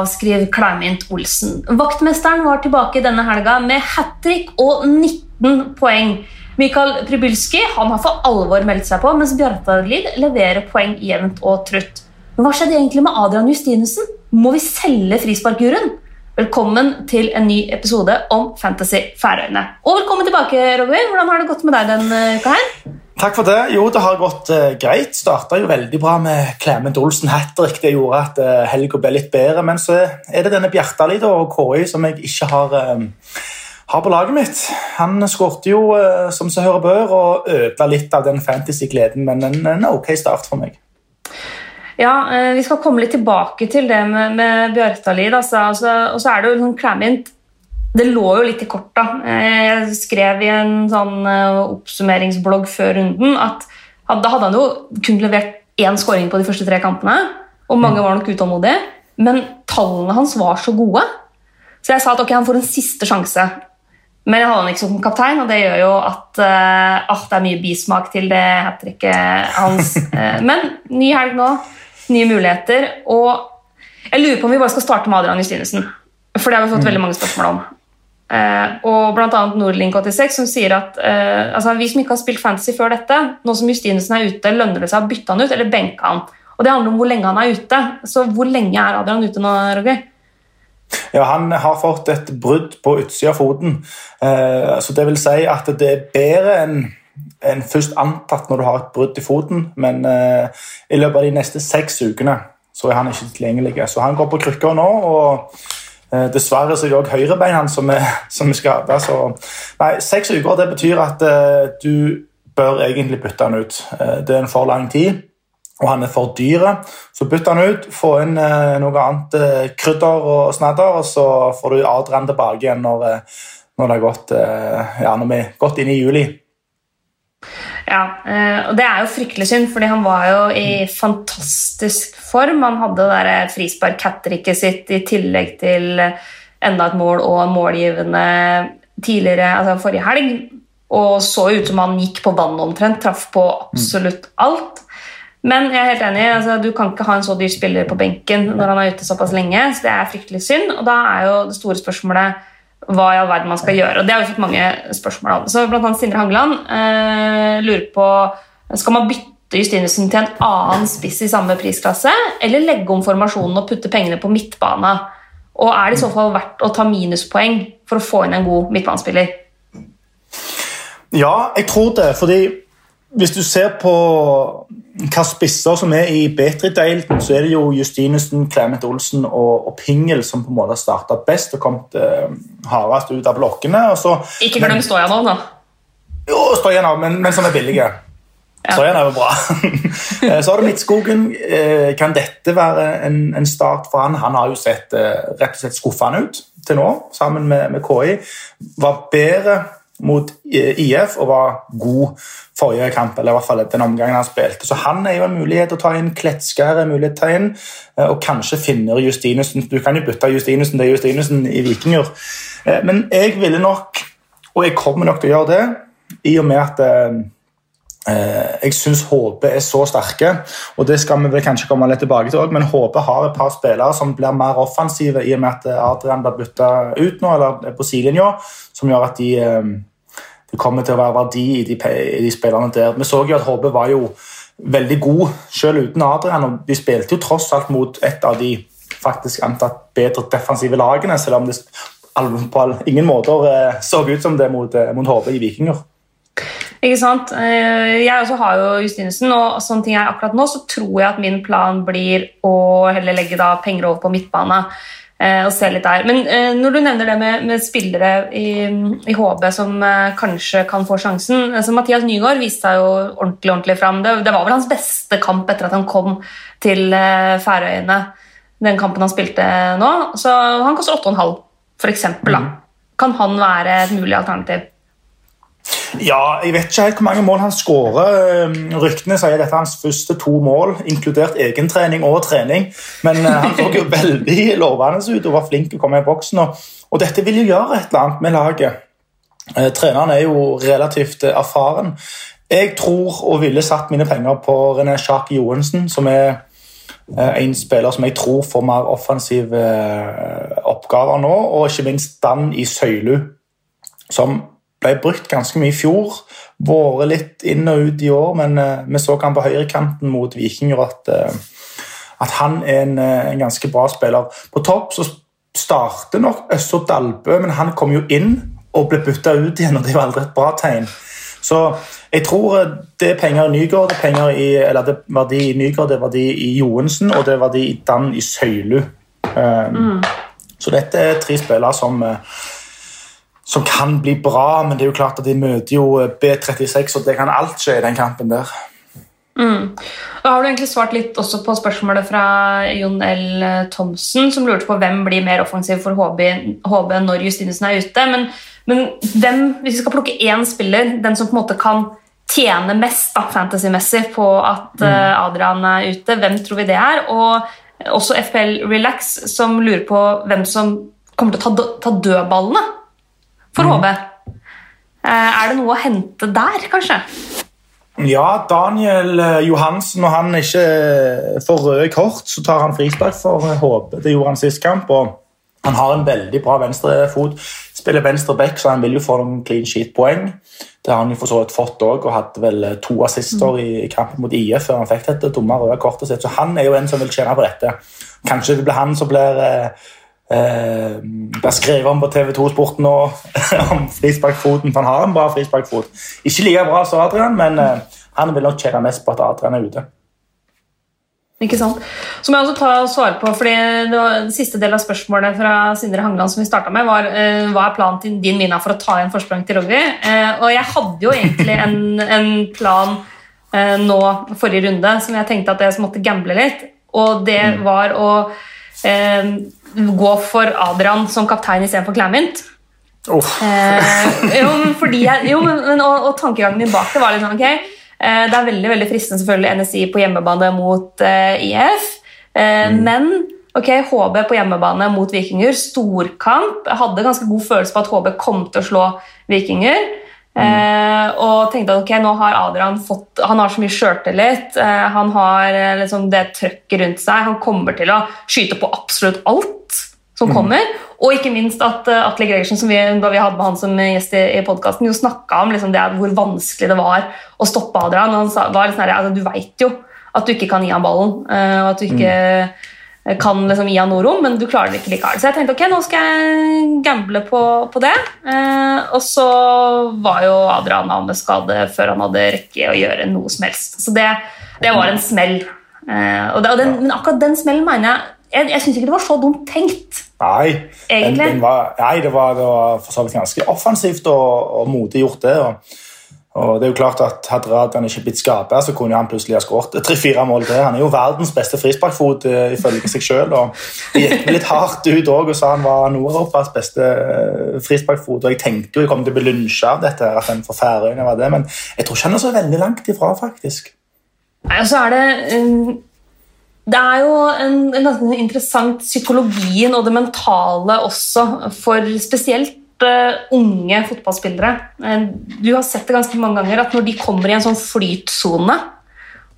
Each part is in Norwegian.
Aldri avskriv Climint Olsen. Vaktmesteren var tilbake denne helga med hat trick og 19 poeng. Mikael Pribylski han har for alvor meldt seg på, mens Bjartalid leverer poeng jevnt og trutt. Men hva skjedde egentlig med Adrian Justinussen? Må vi selge frisparkjuryen? Velkommen til en ny episode om Fantasy Færøyene. Og velkommen tilbake, Robin. Hvordan har det gått med deg denne uka her? Takk for det. Jo, det har gått uh, greit. Starta jo veldig bra med Clement Olsen Hattrick. Det gjorde at uh, helga ble litt bedre. Men så er det denne Bjartali og KI som jeg ikke har, uh, har på laget mitt. Han skårte jo uh, som seg hører bør og ødela litt av den fantasy-gleden, men en, en, ok start for meg. Ja, Vi skal komme litt tilbake til det med, med Bjartalid. Altså, altså, og så er det jo sånn Clement det lå jo litt i korta. Jeg skrev i en sånn eh, oppsummeringsblogg før runden at da hadde han jo kun levert én skåring på de første tre kampene, og mange var nok utålmodige, men tallene hans var så gode. Så jeg sa at ok, han får en siste sjanse. Men jeg hadde han ikke som kaptein, og det gjør jo at uh, det er mye bismak til det hat tricket hans. Uh, men ny helg nå, nye muligheter, og jeg lurer på om vi bare skal starte med Adrian Justinussen. For det har vi fått mm. veldig mange spørsmål om. Uh, og bl.a. Nordlink86 som sier at eh, altså, vi som ikke har spilt fantasy før dette, nå som Justinussen er ute, lønner det seg å bytte han ut eller benke han. Og Det handler om hvor lenge han er ute. Så hvor lenge er Adrian ute nå, Roger? Ja, Han har fått et brudd på utsida av foten. Eh, så det vil si at det er bedre enn en først antatt når du har et brudd i foten, men i løpet av de neste seks ukene så er han ikke tilgjengelig. Så han går på krykker nå. og Eh, dessverre så er det òg høyrebein som er, som er skada. Seks uker det betyr at uh, du bør egentlig bytte han ut. Uh, det er en for lang tid, og han er for dyr. Så bytt han ut, få inn uh, noe annet krydder og snadder, og så får du Adrian tilbake igjen når, når, det har gått, ja, når vi er godt inn i juli. Ja, og det er jo fryktelig synd, fordi han var jo i fantastisk form. Han hadde det frispark-hat-tricket sitt i tillegg til enda et mål og målgivende tidligere, altså forrige helg. Og så ut som han gikk på vannet omtrent. Traff på absolutt alt. Men jeg er helt enig, altså, du kan ikke ha en så dyr spiller på benken når han er ute såpass lenge. så Det er fryktelig synd. Og da er jo det store spørsmålet hva i all verden man skal gjøre. Og det har vi fått mange spørsmål om. Så blant annet Sindre Hangeland eh, lurer på skal man bytte Justinussen til en annen spiss i samme prisklasse, eller legge om formasjonen og putte pengene på midtbana? Og er det i så fall verdt å ta minuspoeng for å få inn en god midtbanespiller? Ja, jeg tror det. fordi hvis du ser på hva spisser som er i Betri-deilen, så er det jo Justinussen, Clement Olsen og, og, Pingel som på en måte har starta best og kommet eh, hardest ut av blokkene. Så, Ikke glem Stojanov, da. Jo, Stojanov, men, men som er billige. Ja. Så er jo bra. Eh, så har du Midtskogen. Eh, kan dette være en, en, start for han? Han har jo sett eh, rett og slett skuffende ut til nå, sammen med, med KI. Var bedre mot IF og var god forrige kamp, eller i hvert fall den omgangen han spilte. Så han er jo en mulighet å ta inn. Kletskær er en mulighet å ta inn, og kanskje finner Justinussen Du kan jo bytte Justinussen til Justinussen i Vikinger, men jeg ville nok, og jeg kommer nok til å gjøre det, i og med at Eh, jeg syns HB er så sterke, og det skal vi vel kanskje komme litt tilbake til men HB har et par spillere som blir mer offensive i og med at Adrian blir bytta ut nå, eller på sidelinja, som gjør at de, eh, de, kommer til å være verdi i de, i de spillerne der. Vi så jo at HB var jo veldig god selv uten Adrian, og de spilte jo tross alt mot et av de faktisk antatt bedre defensive lagene, selv om det på ingen måter eh, så ut som det mot, mot HB i Vikinger. Ikke sant? Eh, jeg også har jo Justinussen, og sånne ting er akkurat nå så tror jeg at min plan blir å heller legge penger over på midtbane. Eh, og se litt der. Men eh, når du nevner det med, med spillere i, i, HB som kanskje kan få sjansen altså Mathias Nygaard viste seg jo ordentlig ordentlig fram. Det, det, var vel hans beste kamp etter at han kom til Færøyene. Den kampen han spilte nå. Så han koster 8,5, f.eks. Mm. Kan han være et mulig alternativ? Ja, Jeg vet ikke helt hvor mange mål han skårer. Ehm, ryktene sier dette er hans første to mål, inkludert egentrening og trening. Men eh, han så jo veldig lovende ut og var flink til å komme i boksen. Og, og dette vil jo gjøre et eller annet med laget. Eh, treneren er jo relativt eh, erfaren. Jeg tror og ville satt mine penger på René Sjak Johansen, som er en spiller som jeg tror får mer offensive oppgaver nå, og ikke minst Dan i Søylu, som ble brukt ganske mye i fjor. Vært litt inn og ut i år, men uh, vi så han på høyrekanten mot Vikinger at, uh, at han er en, en, ganske bra spiller. På topp så starter nok Øssert Dalbø, men han kom jo inn og ble bytta ut igjen, og det var aldri et bra tegn. Så jeg tror det er penger i Nygård, det er penger i, eller det er verdi i Nygård, det er verdi i Joensen, og det er verdi i Dan i Søylu. Um, mm. Så dette er tre spillere som, eh, som kan bli bra, men det er jo klart at de møter jo B36, og det kan alt skje i den kampen der. Mm. Da har du egentlig svart litt også på spørsmålet fra Jon L. Thomsen, som lurte på hvem blir mer offensiv for HB, HB når Justinesen er ute. Men men hvem, hvis vi skal plukke én spiller, den som på en måte kan tjene mest fantasy-messig på at uh, Adrian er ute, hvem tror vi det er? Og også FPL Relax, som lurer på hvem som kommer til å ta, ta dødballene for mm. HB. Uh, er det noe å hente der, kanskje? Ja, Daniel eh, Johansen, når han ikke får røde kort, så tar han frispark for HB. Det gjorde han sist kamp. og Han har en veldig bra venstrefot spiller venstre back, så han vil jo få noen clean sheet-poeng. Det har han jo for så vidt fått òg, og hadde vel eh, to assister i kampen mot IF før han fikk dette dumme røde kortet sitt. Så han er jo en som vil tjene på dette. Kanskje det blir han som blir eh, eh, blir skrevet om på TV2 Sporten nå om frisparkfoten, han har en bra frisparkfot. Ikke like bra som Adrian, men eh, han vil nok tjene mest på at Adrian er ute. Ikke sant? Så må jeg også ta og svare på, fordi det Siste del av spørsmålet fra Sindre Hangeland som vi starta med, var uh, hva er planen til din Mina for å ta igjen forsprang til rugby. Uh, og jeg hadde jo egentlig en, en plan uh, nå forrige runde som jeg tenkte at jeg måtte gamble litt. Og det mm. var å gå for Adrian som kaptein istedenfor Clamint. Oh. jo, fordi jeg, jo, men, og, og tankegangen min bak det var litt sånn ok, Eh, det er veldig veldig fristende selvfølgelig NSI på hjemmebane mot eh, IF. Eh, mm. Men ok, HB på hjemmebane mot Vikinger, storkamp. Jeg hadde ganske god følelse på at HB kom til å slå Vikinger. Mm. Eh, og tenkte at ok, nå har Adrian fått Han har så mye sjøltillit. Eh, han har liksom det trøkket rundt seg. Han kommer til å skyte på absolutt alt som mm. kommer. Og ikke minst at uh, Atle Gregersen, som vi, da vi hadde med han som gjest i, i podkasten, snakka om liksom, det, hvor vanskelig det var å stoppe Adrian. Han sa, var sånn, altså, Du veit jo at du ikke kan gi ham ballen, uh, og at du ikke mm. Kan liksom, gi han noe rom, men du klarer det ikke likevel. Så jeg tenkte ok, nå skal jeg gamble på, på det. Eh, og så var jo Adrian av med skade før han hadde rekke å gjøre noe som helst. Så det, det var en smell. og, det, og den, men akkurat den smellen mener jeg jeg, jeg syns ikke det var så dumt tenkt. Nei, den, den var, nei det, var, det var, for så vidt ganske offensivt og, og modig gjort, det. Og, og, det er jo klart at Hadde Radian ikke blitt skada, så kunne han plutselig ha skåret tre-fire mål til. Han er jo verdens beste frisparkfot uh, ifølge seg sjøl. Det gikk litt hardt ut òg og sa han var Nord-Europas beste uh, frisparkfot. Og jeg tenkte jo jeg kom til å bli lunsja av dette, at han for Færøyene var det, men jeg tror ikke han er så veldig langt ifra, faktisk. Nei, er det... Um det er jo en, en ganske interessant psykologien og det mentale også for spesielt unge fotballspillere. Uh, du har sett det ganske mange ganger at når de kommer i en sånn flytsone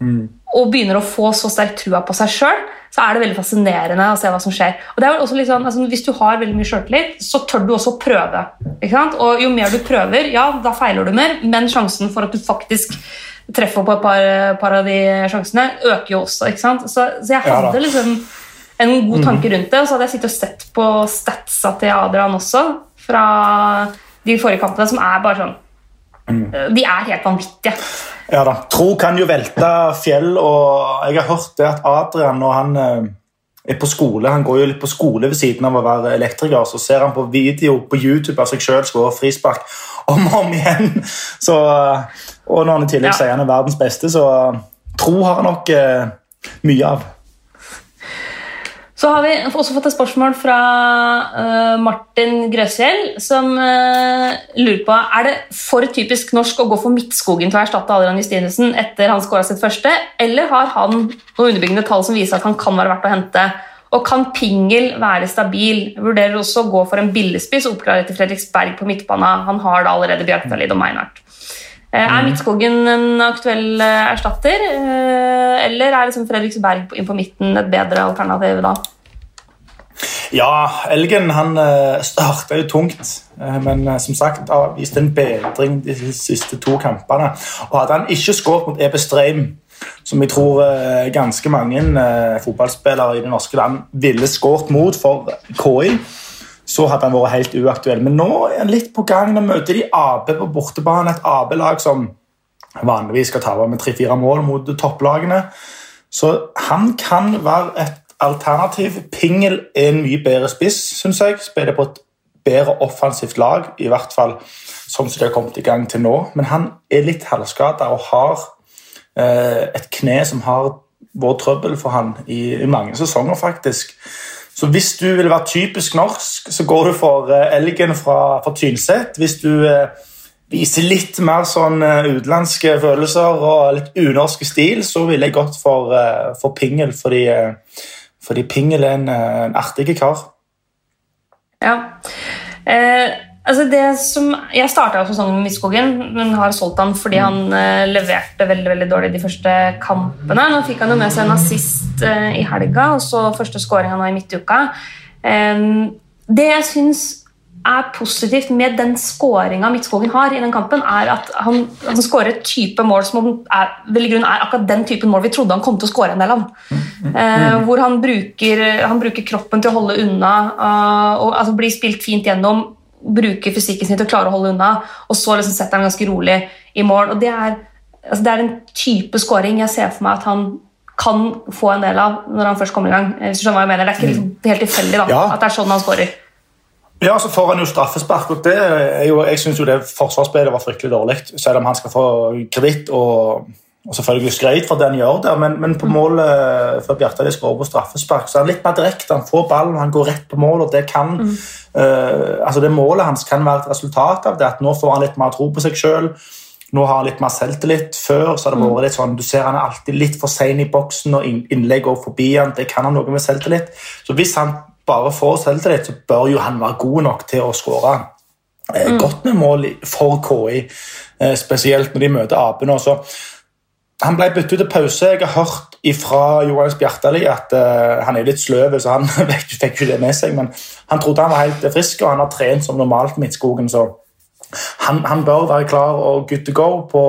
mm. og begynner å få så sterk trua på seg sjøl, så er det veldig fascinerende å se hva som skjer. Og det er vel også liksom, altså, Hvis du har veldig mye sjøltillit, så tør du også prøve. Og Jo mer du prøver, ja, da feiler du mer, men sjansen for at du faktisk treffer på et par, par, av de sjansene, øker jo også. ikke sant? Så, så jeg hadde ja, liksom en god tanke rundt det. Og så hadde jeg sittet og sett på statsa til Adrian også fra de forrige kampene, som er bare sånn mm. De er helt vanvittige. Ja da. Tro kan jo velte fjell, og jeg har hørt det at Adrian, når han eh, er på skole Han går jo litt på skole ved siden av å være elektriker. Så ser han på video på YouTube av seg sjøl skåre frispark om og om igjen. Så, og når han i tillegg ja. sier han er verdens beste, så tro har han nok eh, mye av. Så har vi også fått et spørsmål fra uh, Martin Grøsfjell, som uh, lurer på er det for typisk norsk å gå for Midtskogen til å erstatte Adrian Justinesen etter han skåra sitt første, eller har han noen underbyggende tall som viser at han kan være verdt å hente? Og kan Pingel være stabil? Vurderer også å gå for en billespiss og oppgradere til Fredriksberg på midtbana. Han har da allerede Bjørkdalid og Meinhardt. Er Mm. Midtskogen en aktuell eh, erstatter, eh, eller er liksom Fredriksberg inn på midten et bedre alternativ da? Ja, Elgen han starta jo tungt, eh, men eh, som sagt har vist en bedring de siste to kampene. Og Hadde han ikke skåret mot Ebe Streim, som jeg tror eh, ganske mange eh, fotballspillere i det norske land ville skåret mot for KI, så hadde han vært helt uaktuell. Men nå er han litt på gang. Nå møter de AB på bortebane, et AB-lag som vanligvis skal ta med tre-fire mål mot topplagene. Så han kan være et alternativ. Pingel er en mye bedre spiss, syns jeg. Spiller på et bedre offensivt lag, i hvert fall sånn som de har kommet i gang til nå. Men han er litt halvskada og har eh, et kne som har vært trøbbel for han i, i mange sesonger, faktisk. Så hvis du vil være typisk norsk, så går du for eh, Elgen fra, fra Tynset. Hvis du eh, viser litt mer sånn eh, utenlandske følelser og litt unorske stil, så ville jeg gått for, for Pingel, fordi, fordi Pingel er en, en artig kar. Ja. Eh, altså det som, jeg starta sesongen med Midtskogen, men har solgt han fordi han uh, leverte veldig veldig dårlig de første kampene. Nå fikk han jo med seg en assist eh, i helga, og så første skåringa nå i midtuka. Um, det jeg syns er positivt med den skåringa Midtskogen har i den kampen, er at han, han skårer et type mål som er, vel i grunn er akkurat den typen mål vi trodde han kom til å skåre en del av. Uh, hvor han bruker, han bruker kroppen til å holde unna uh, og altså, blir spilt fint gjennom, bruker fysikken sin til å klare å holde unna, og så liksom setter han ganske rolig i mål. og Det er, altså, det er en type skåring jeg ser for meg at han kan få en del av når han først kommer i gang. Hvis du skjønner hva jeg mener. Det er ikke liksom, helt tilfeldig da, Ja. at det er sånn han skårer. Ja, så får han jo straffespark, og det er jo, jeg syns jo det forsvarsspillet var fryktelig dårlig. Selv om han skal få kreditt og, og selvfølgelig skreit for det han gjør der, men, men på målet før Bjartali skårer på straffespark, så er han litt mer direkte. Han får ballen, han går rett på mål, og det kan eh, altså det målet hans kan være et resultat av det. At nå får han litt mer tro på seg sjøl. Nå har han litt mer selvtillit. Før så har det vært litt sånn, du ser han er alltid litt for sein i boksen, og innlegg går forbi han, det kan han noe med selvtillit. Så hvis han bare får selvtillit, så bør jo han være god nok til å skåre Mm. godt med mål for KI, eh, spesielt når de møter Apen. nå. Han ble byttet ut til pause. Jeg har hørt fra Johannes Bjartali at uh, han er litt sløv, så han fikk fikk ikke det med seg. Men han trodde han var helt frisk, og han har trent som normalt i Midtskogen. så han, han bør være klar og good to go på,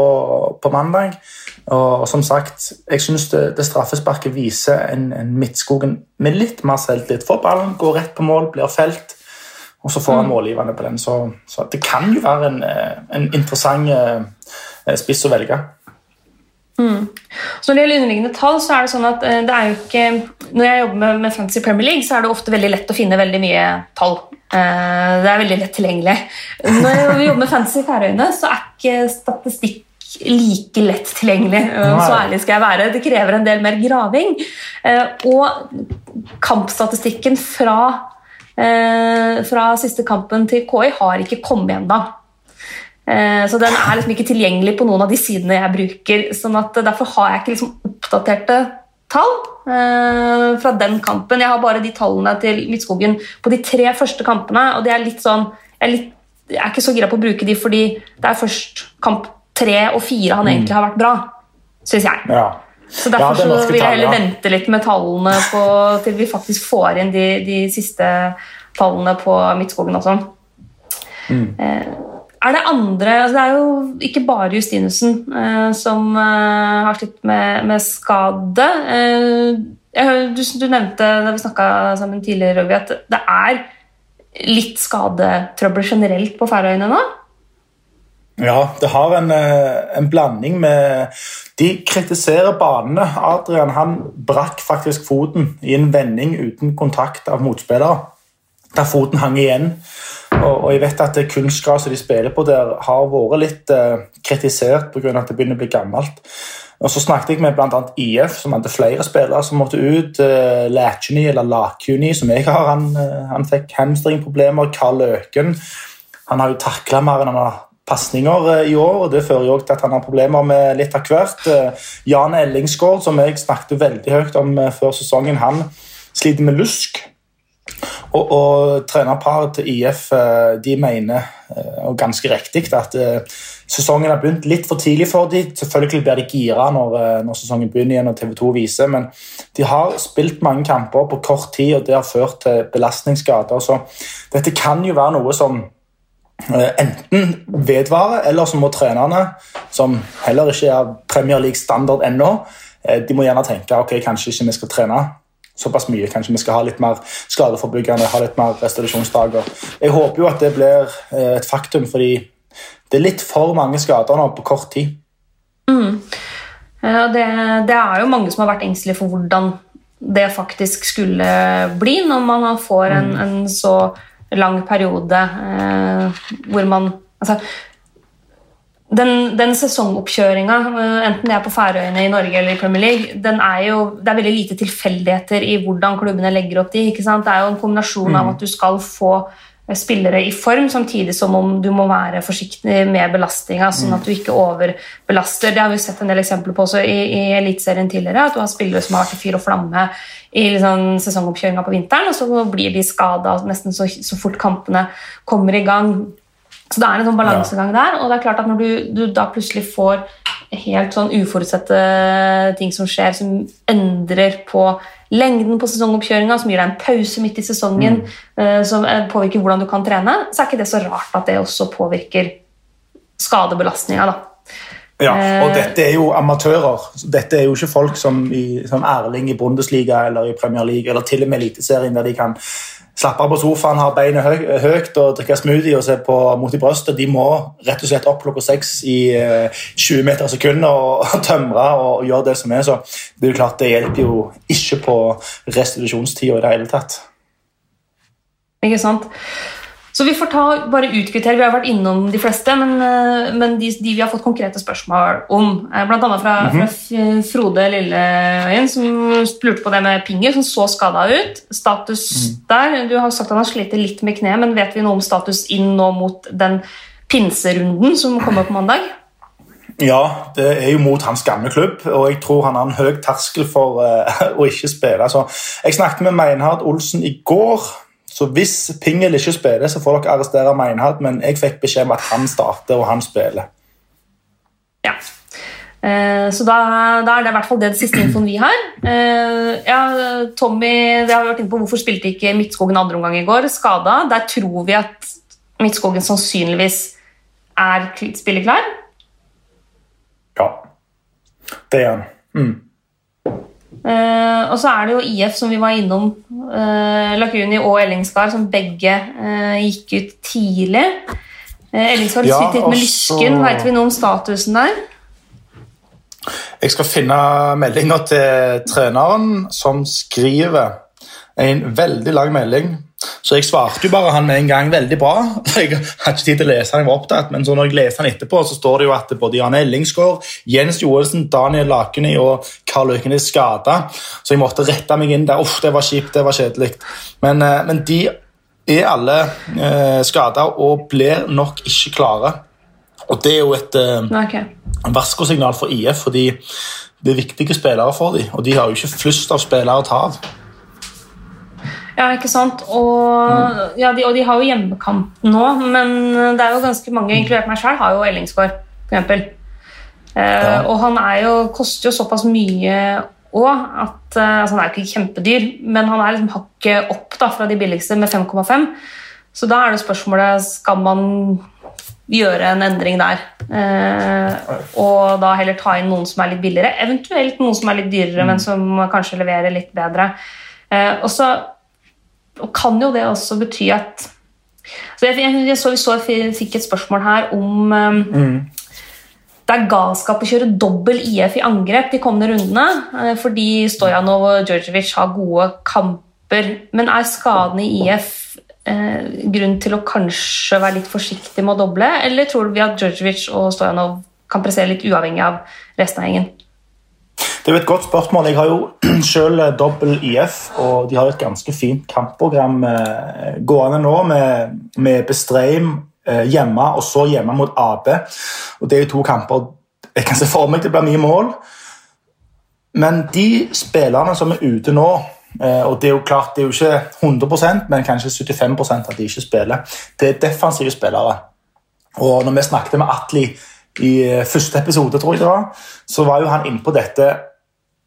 på mandag. Og som sagt, jeg syns det, det straffesparket viser en, en Midtskogen med litt mer selvtillit. Får ballen, går rett på mål, blir felt, og så får han målgivende på den. Så, så det kan jo være en, eh, en interessant eh, spiss å velge. Så når det gjelder underliggende tall, så er det sånn at eh, det er jo ikke Når jeg jobber med, med Fantasy Premier League, så er det ofte veldig lett å finne veldig mye tall. Eh, det er veldig lett tilgjengelig. Når vi jobber med Fantasy Færøyene, så er ikke statistikk like lett tilgjengelig. eh, Så ærlig skal jeg være. Det krever en del mer graving. Og kampstatistikken fra, fra siste kampen til KI har ikke kommet ennå. Eh, Så den er liksom ikke tilgjengelig på noen av de sidene jeg bruker. sånn at Derfor har jeg ikke liksom oppdaterte tall eh, fra den kampen. Jeg har bare de tallene til Midtskogen på de tre første kampene. og det er litt sånn, jeg er, litt, jeg er ikke så gira på å bruke de fordi det er først kamp tre og fire han egentlig har vært bra, syns jeg. Ja. Så Derfor er så vil jeg heller vente litt med tallene på, til vi faktisk får inn de, de siste tallene på Midtskogen også. Mm. Eh, er det andre altså Det er jo ikke bare Justinussen eh, som eh, har slitt med, med skade. Eh, jeg, du, du nevnte da vi snakka sammen tidligere, Roger, at det er litt skadetrøbbel generelt på Færøyene nå? Ja, det har en, eh, en blanding med De kritiserer banene. Adrian han brakk faktisk foten i en vending uten kontakt av motspillere. Der foten hang igjen. Og, og jeg vet at kunstgresset de spiller på der, har vært litt eh, kritisert pga. at det begynner å bli gammelt. Og Så snakket jeg med bl.a. IF, som hadde flere spillere som måtte ut. Eh, Lætjuni, eller Lakjuni, som jeg har, han, eh, han fikk hamstringproblemer. Karl Løken han har jo takla mer enn han har pasninger eh, i år, og det fører jo til at han har problemer med litt av hvert. Eh, Jan Ellingsgaard, som jeg snakket veldig høyt om før sesongen, han sliter med lusk. Og, og trenerparet til IF de mener, og ganske riktig, at sesongen har begynt litt for tidlig for dem. Selvfølgelig blir de gira når, når, sesongen begynner igjen og TV 2 viser, men de har spilt mange kamper på kort tid, og det har ført til belastningsskader. Så dette kan jo være noe som enten vedvarer, eller så må trenerne, som heller ikke er Premier League-standard ennå, de må gjerne tenke ok, kanskje ikke vi skal trene såpass mye. Kanskje vi skal ha litt mer skadeforebyggende, ha litt mer restitusjonsdager. Jeg håper jo at det blir et faktum, fordi det er litt for mange skader nå på kort tid. Mm. Det, det, er jo mange som har vært engstelige for hvordan det faktisk skulle bli når man får en, mm. en så lang periode eh, hvor man altså, den, den sesongoppkjøringa, eh, enten det er på Færøyene i Norge eller i Premier League, er jo, det er veldig lite tilfeldigheter i hvordan klubbene legger opp de. ikke sant? Det er jo en kombinasjon mm. av at du skal få spillere i form, samtidig som om du må være forsiktig med belastninga, sånn at du ikke overbelaster. Det har vi sett en del eksempler på også i, i Eliteserien tidligere. At du har spillere som har vært i fyr og flamme i liksom, sesongoppkjøringa på vinteren, og så blir de skada nesten så, så, fort kampene kommer i gang. Så det er en sånn balansegang der. Og det er klart at når du, du da plutselig får helt sånn uforutsette ting som skjer, som endrer på lengden på sesongoppkjøringa, som gir deg en pause midt i sesongen, mm. som eh, påvirker hvordan du kan trene, så er ikke det så rart at det også påvirker skadebelastninga. Ja, og eh, dette er jo amatører. Dette er jo ikke folk som, i, som Erling i Bundesliga eller i Premier League eller til og med Eliteserien, der de kan slappe på sofaen, ha beinet høy, høyt og drikke smoothie og se på mot i brystet. De må rett og slett opp klokka seks i 20 eh, meter sekundet og, tømre og, gjøre det som er. Så det er jo klart det hjelper jo ikke på restitusjonstida i det hele tatt. Ikke sant. Så vi får ta, bare utkvittere. Vi har vært innom de fleste, men, eh, men de, de, vi har fått konkrete spørsmål om, bl.a. Fra, -hmm. fra Frode Lilleøyen, som spurte på det med Pinger, som så skada ut. Status mm. der Du har sagt at han har slitt litt med kneet, men vet vi noe om status inn nå mot den pinserunden som kommer på mandag? Ja, det er jo mot hans gamle klubb, og jeg tror han har en høy terskel for uh, å ikke spille. Så jeg snakket med Meinhard Olsen i går. Så hvis Pingel ikke spiller, så får dere arrestere Meinhard, men jeg fikk beskjed om at han starter, og han spiller. Ja. Eh, så da, da, er det i hvert fall det, det siste infoen vi har. Eh, ja, Tommy, det har vi vært inne på, Hvorfor spilte ikke Midtskogen andre omgang i går? Skada. Der tror vi at Midtskogen sannsynligvis er spilleklar. Ja, det er han. Mm. Uh, og så er det jo IF, som vi var innom, uh, Lakuni og Ellingsgard, som begge uh, gikk ut tidlig. Ellingsgard ja, sitter litt med lysken. Veit vi noe om statusen der? Jeg skal finne meldinga til treneren, som skriver en veldig lang melding så jeg svarte jo bare han med en gang veldig bra. Jeg hadde ikke tid til å lese han, jeg var opptatt, men så når jeg leser han etterpå, så står det jo at både Jan Ellingsgaard, Jens Joelsen, Daniel Lakeni og Karl Øken er skada. Så jeg måtte rette meg inn der. Uff, det var kjipt, det var kjedelig. Men, eh, men, de er alle eh, skada og blir nok ikke klare. Og det er jo et eh, okay. varskosignal for IF, fordi det er viktige spillere for dem, og de har jo ikke flust av spillere å ta av. Ja, ikke sant. Og, mm. ja, de, og de har jo hjemmekamp nå, men det er jo ganske mange, inkludert meg sjøl, har jo Ellingsgaard, f.eks. Uh, ja. Og han jo, koster jo såpass mye òg at uh, altså Han er jo ikke kjempedyr, men han er liksom hakket opp da, fra de billigste med 5,5. Så da er det spørsmålet skal man gjøre en endring der. Uh, og da heller ta inn noen som er litt billigere, eventuelt noen som er litt dyrere, mm. men som kanskje leverer litt bedre. og så og kan jo det også bety at så jeg, jeg, så Vi så, fikk et spørsmål her om um, mm. Det er galskap å kjøre dobbel IF i angrep de kommende rundene, uh, fordi Stojanov og Djordjevic har gode kamper. Men er skadene i IF eh, grunn til å kanskje være litt forsiktig med å doble, eller tror vi at Djordjevic og Stojanov kan pressere litt uavhengig av resten av gjengen? Det er jo et godt spørsmål. Jeg har jo selv eh, dobbel IF, og de har et ganske fint kampprogram eh, gående nå med, med Bestreim eh, hjemme og så hjemme mot AB. Og Det er jo to kamper jeg kan se for meg det blir mye mål. Men de spillerne som er ute nå, Eh, og Det er jo klart, det er jo ikke 100% men kanskje 75% at de ikke spiller. Det er defensive spillere. Og når vi snakket med Atli i eh, første episode, tror jeg det var, så var jo han inne på dette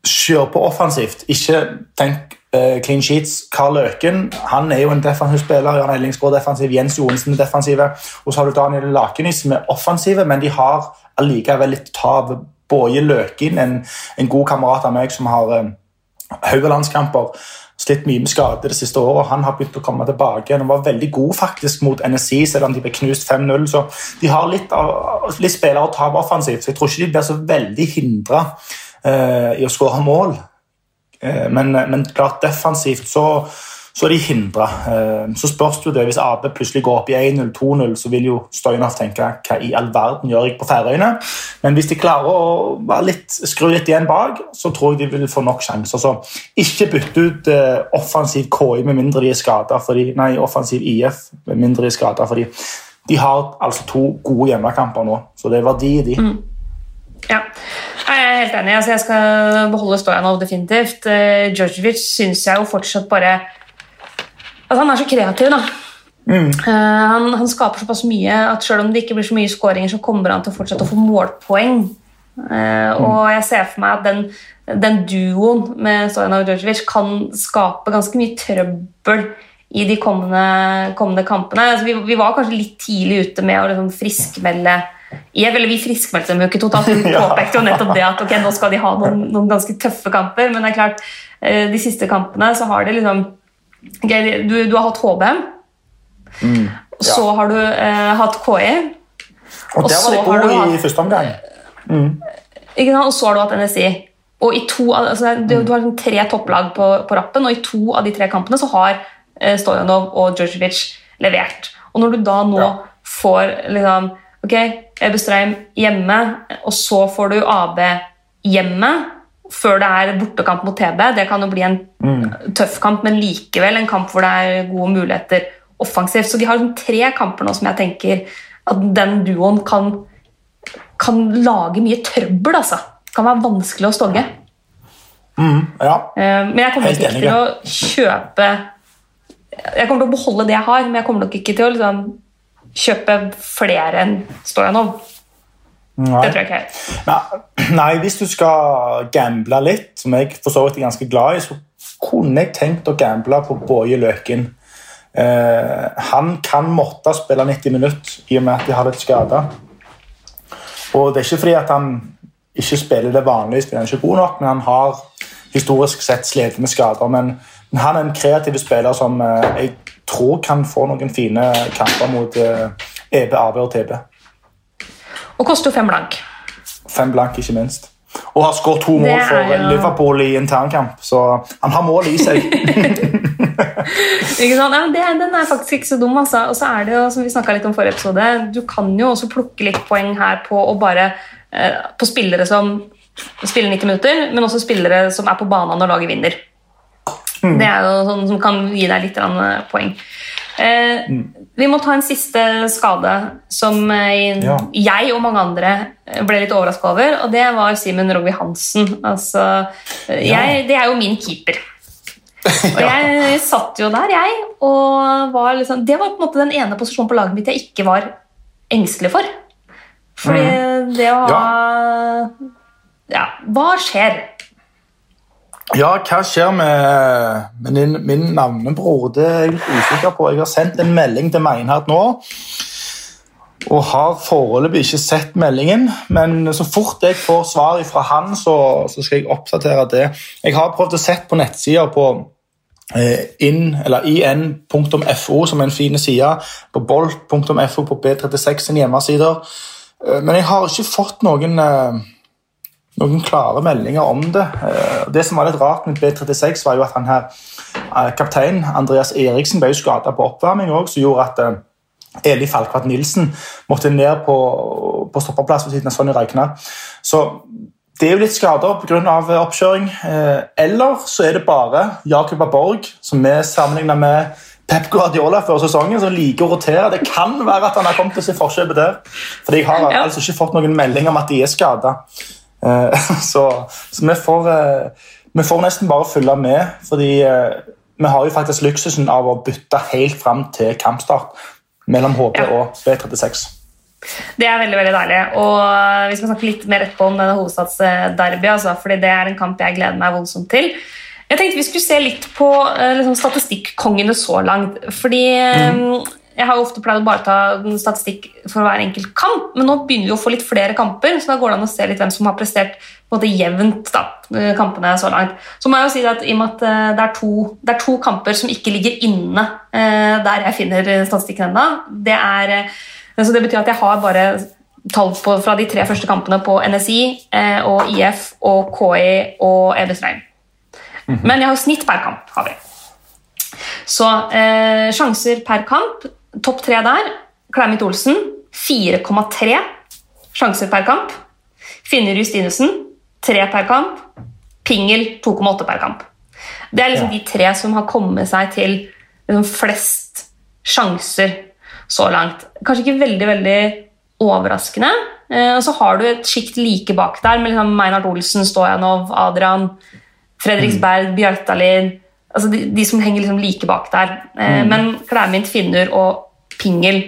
kjør på offensivt. Ikke tenk uh, clean sheets. Karl Løken han er jo en defensiv spiller. Jan Ellingsgaard defensiv, Jens Johnsen defensive. Og så har du Daniel Lakenis som er offensive, men de har allikevel litt tav. Boje Løken, en, en, god kamerat av meg som har uh, Haugalandskamper. Slitt mye med skade det siste året. Han har begynt å komme tilbake. Han var veldig god faktisk mot NSI, selv om de ble knust 5-0. Så de har litt, litt spillere å ta offensivt, så jeg tror ikke de blir så veldig hindra i å skåre mål. Uh, men, men, klart defensivt så så er de hindra. Eh, så spørs det jo det, hvis AB plutselig går opp i 1-0, 2-0, så vil jo Stoyanov tenke hva i all verden gjør jeg på Færøyene? Men hvis de klarer å litt, skru litt igjen bak, så tror jeg de vil få nok sjanser. Så ikke bytte ut offensiv KI med mindre de er skada, nei, offensiv IF med mindre de er skada. fordi de har altså to gode hjemmekamper nå, så det er verdi i de. Mm. Ja, jeg er helt enig. Altså, jeg skal beholde Stojanov definitivt. Uh, Djordjevic syns jeg jo fortsatt bare Altså, han er så kreativ, da. Mm. Uh, han, han, skaper såpass mye at selv om det ikke blir så mye skåringer, så kommer han til å fortsette å få målpoeng. Uh, mm. Og jeg ser for meg at den, den duoen med Stojanov og Djordjevic kan skape ganske mye trøbbel i de kommende, kommende kampene. Altså, vi, vi, var kanskje litt tidlig ute med å liksom friskmelde jeg, eller Vi friskmeldte dem jo ikke totalt, vi påpekte jo nettopp det at ok, nå skal de ha noen, noen ganske tøffe kamper. Men det er klart, uh, de siste kampene så har de liksom okay, du, du, har hatt HBM, mm, ja. så har du eh, hatt KI. Og, og der var de gode i første omgang. Mm. Og så har du hatt NSI. Og i to, altså, du, du, har liksom tre topplag på, på, rappen, og i to av de tre kampene så har eh, Stojanov og Djurjevic levert. Og når du da nå ja. får liksom, ok, Ebbe hjemme, og så får du AB hjemme før det er bortekamp mot TB. Det kan jo bli en mm. tøff kamp, men likevel en kamp hvor det er gode muligheter offensivt. Så de har liksom tre kamper nå som jeg tenker at den duoen kan, kan lage mye trøbbel. altså. Det kan være vanskelig å stogge. Mm, ja. Eh, men jeg kommer ikke til å kjøpe Jeg kommer til å beholde det jeg har, men jeg kommer nok ikke til å liksom, kjøpe flere enn Stojanov. Nei. Det tror jeg ikke. Nei, nei, hvis du skal gamble litt, som jeg for så vidt er ganske glad i, så kunne jeg tenkt å gamble på Boje Løken. Eh, han kan måtte spille 90 minutter i og med at de har litt skader. Og det er ikke fordi at han ikke spiller det vanlige, spiller han ikke god nok, men han har historisk sett slitt med skader. Men, men, han er en kreativ spiller som eh, jeg tror kan få noen fine kamper mot eh, EB, AB og TB. Og koster fem blank. Fem blank, ikke minst. Og har skåret to mål for jo... Liverpool i internkamp, så han har mål i seg. ikke sant? Ja, det, den er faktisk ikke så dum. Altså. Og så er det jo, som vi litt om forrige episode, du kan jo også plukke litt poeng her på bare eh, på spillere som spiller 90 minutter, men også spillere som er på banen når laget vinner. Mm. Det er jo sånn som kan gi deg litt eh, poeng. Eh, mm. Vi må ta en siste skade som eh, ja. jeg og mange andre ble litt overraska over, og det var Simen Rogvi Hansen. Altså, jeg, det er jo min keeper. Og jeg satt jo der, jeg, og var liksom Det var på en måte den ene posisjonen på laget mitt jeg ikke var engstelig for. Fordi mm. det å ha ja. ja. Hva skjer? Ja, hva skjer med, med min, navnebror? Det er jeg litt usikker på. Jeg har sendt en melding til Meinhard nå. Og har foreløpig ikke sett meldingen, men så fort jeg får svar fra han, så, så skal jeg oppdatere det. Jeg har prøvd å sette på nettsida på eh, in.fo, som er en fin side, på bolt.fo på B36 sin hjemmesider. Eh, men jeg har ikke fått noen eh, noen klare meldinger om det. Eh, det som var litt rart med B36, var jo at han her, eh, kaptein Andreas Eriksen ble skada på oppvarming òg, som gjorde at eh, Eli Falkvart Nilsen måtte ned på, på stoppeplass ved siden av Sonny Reikna. Så det er jo litt skader pga. oppkjøring. Eller så er det bare Jakob Borg, som vi sammenligner med Pep Guardiola før sesongen, som liker å rotere. Det kan være at han har kommet til å se forskjell forkjøpet der. Fordi jeg har altså ikke fått noen melding om at de er skada. Eh, så, så vi, får, eh, vi får nesten bare følge med, fordi eh, vi har jo faktisk luksusen av å bytte helt fram til kampstart mellom HP Ja. og B36. Det er veldig veldig deilig. Og Vi skal snakke litt mer etterpå om denne hovedstadsderby, altså, fordi det er en kamp jeg gleder meg voldsomt til. Jeg tenkte vi skulle se litt på liksom, statistikkongene så langt. fordi eh, Jeg har jo ofte pleid å bare ta statistikk for hver enkelt kamp, men nå begynner vi å få litt flere kamper, så da går det an å se litt hvem som har prestert på en måte jevnt da, eh, kampene så langt. Så må jeg jo si at i og med at eh, det er to, det er to kamper som ikke ligger inne eh, der jeg finner statistikken ennå, det er så det betyr at jeg har bare tall på, fra de tre første kampene på NSI eh, og IF og KI og Evesreim. Men jeg har snitt per kamp. har vi. Så eh, sjanser per kamp, topp tre der. Kleimit Olsen 4,3 sjanser per kamp. Finner Justinussen 3 per kamp. Pingel 2,8 per kamp. Det er liksom Ja. de tre som har kommet seg til liksom, flest sjanser så langt. Kanskje ikke veldig veldig overraskende. Eh, og så har du et sjikt like bak der med liksom Meinhard Olsen, Stojanov, Adrian, Fredriksberg, Bjartalin altså de, de som henger liksom like bak der. Eh, Men Klæmint, Finnur og Pingel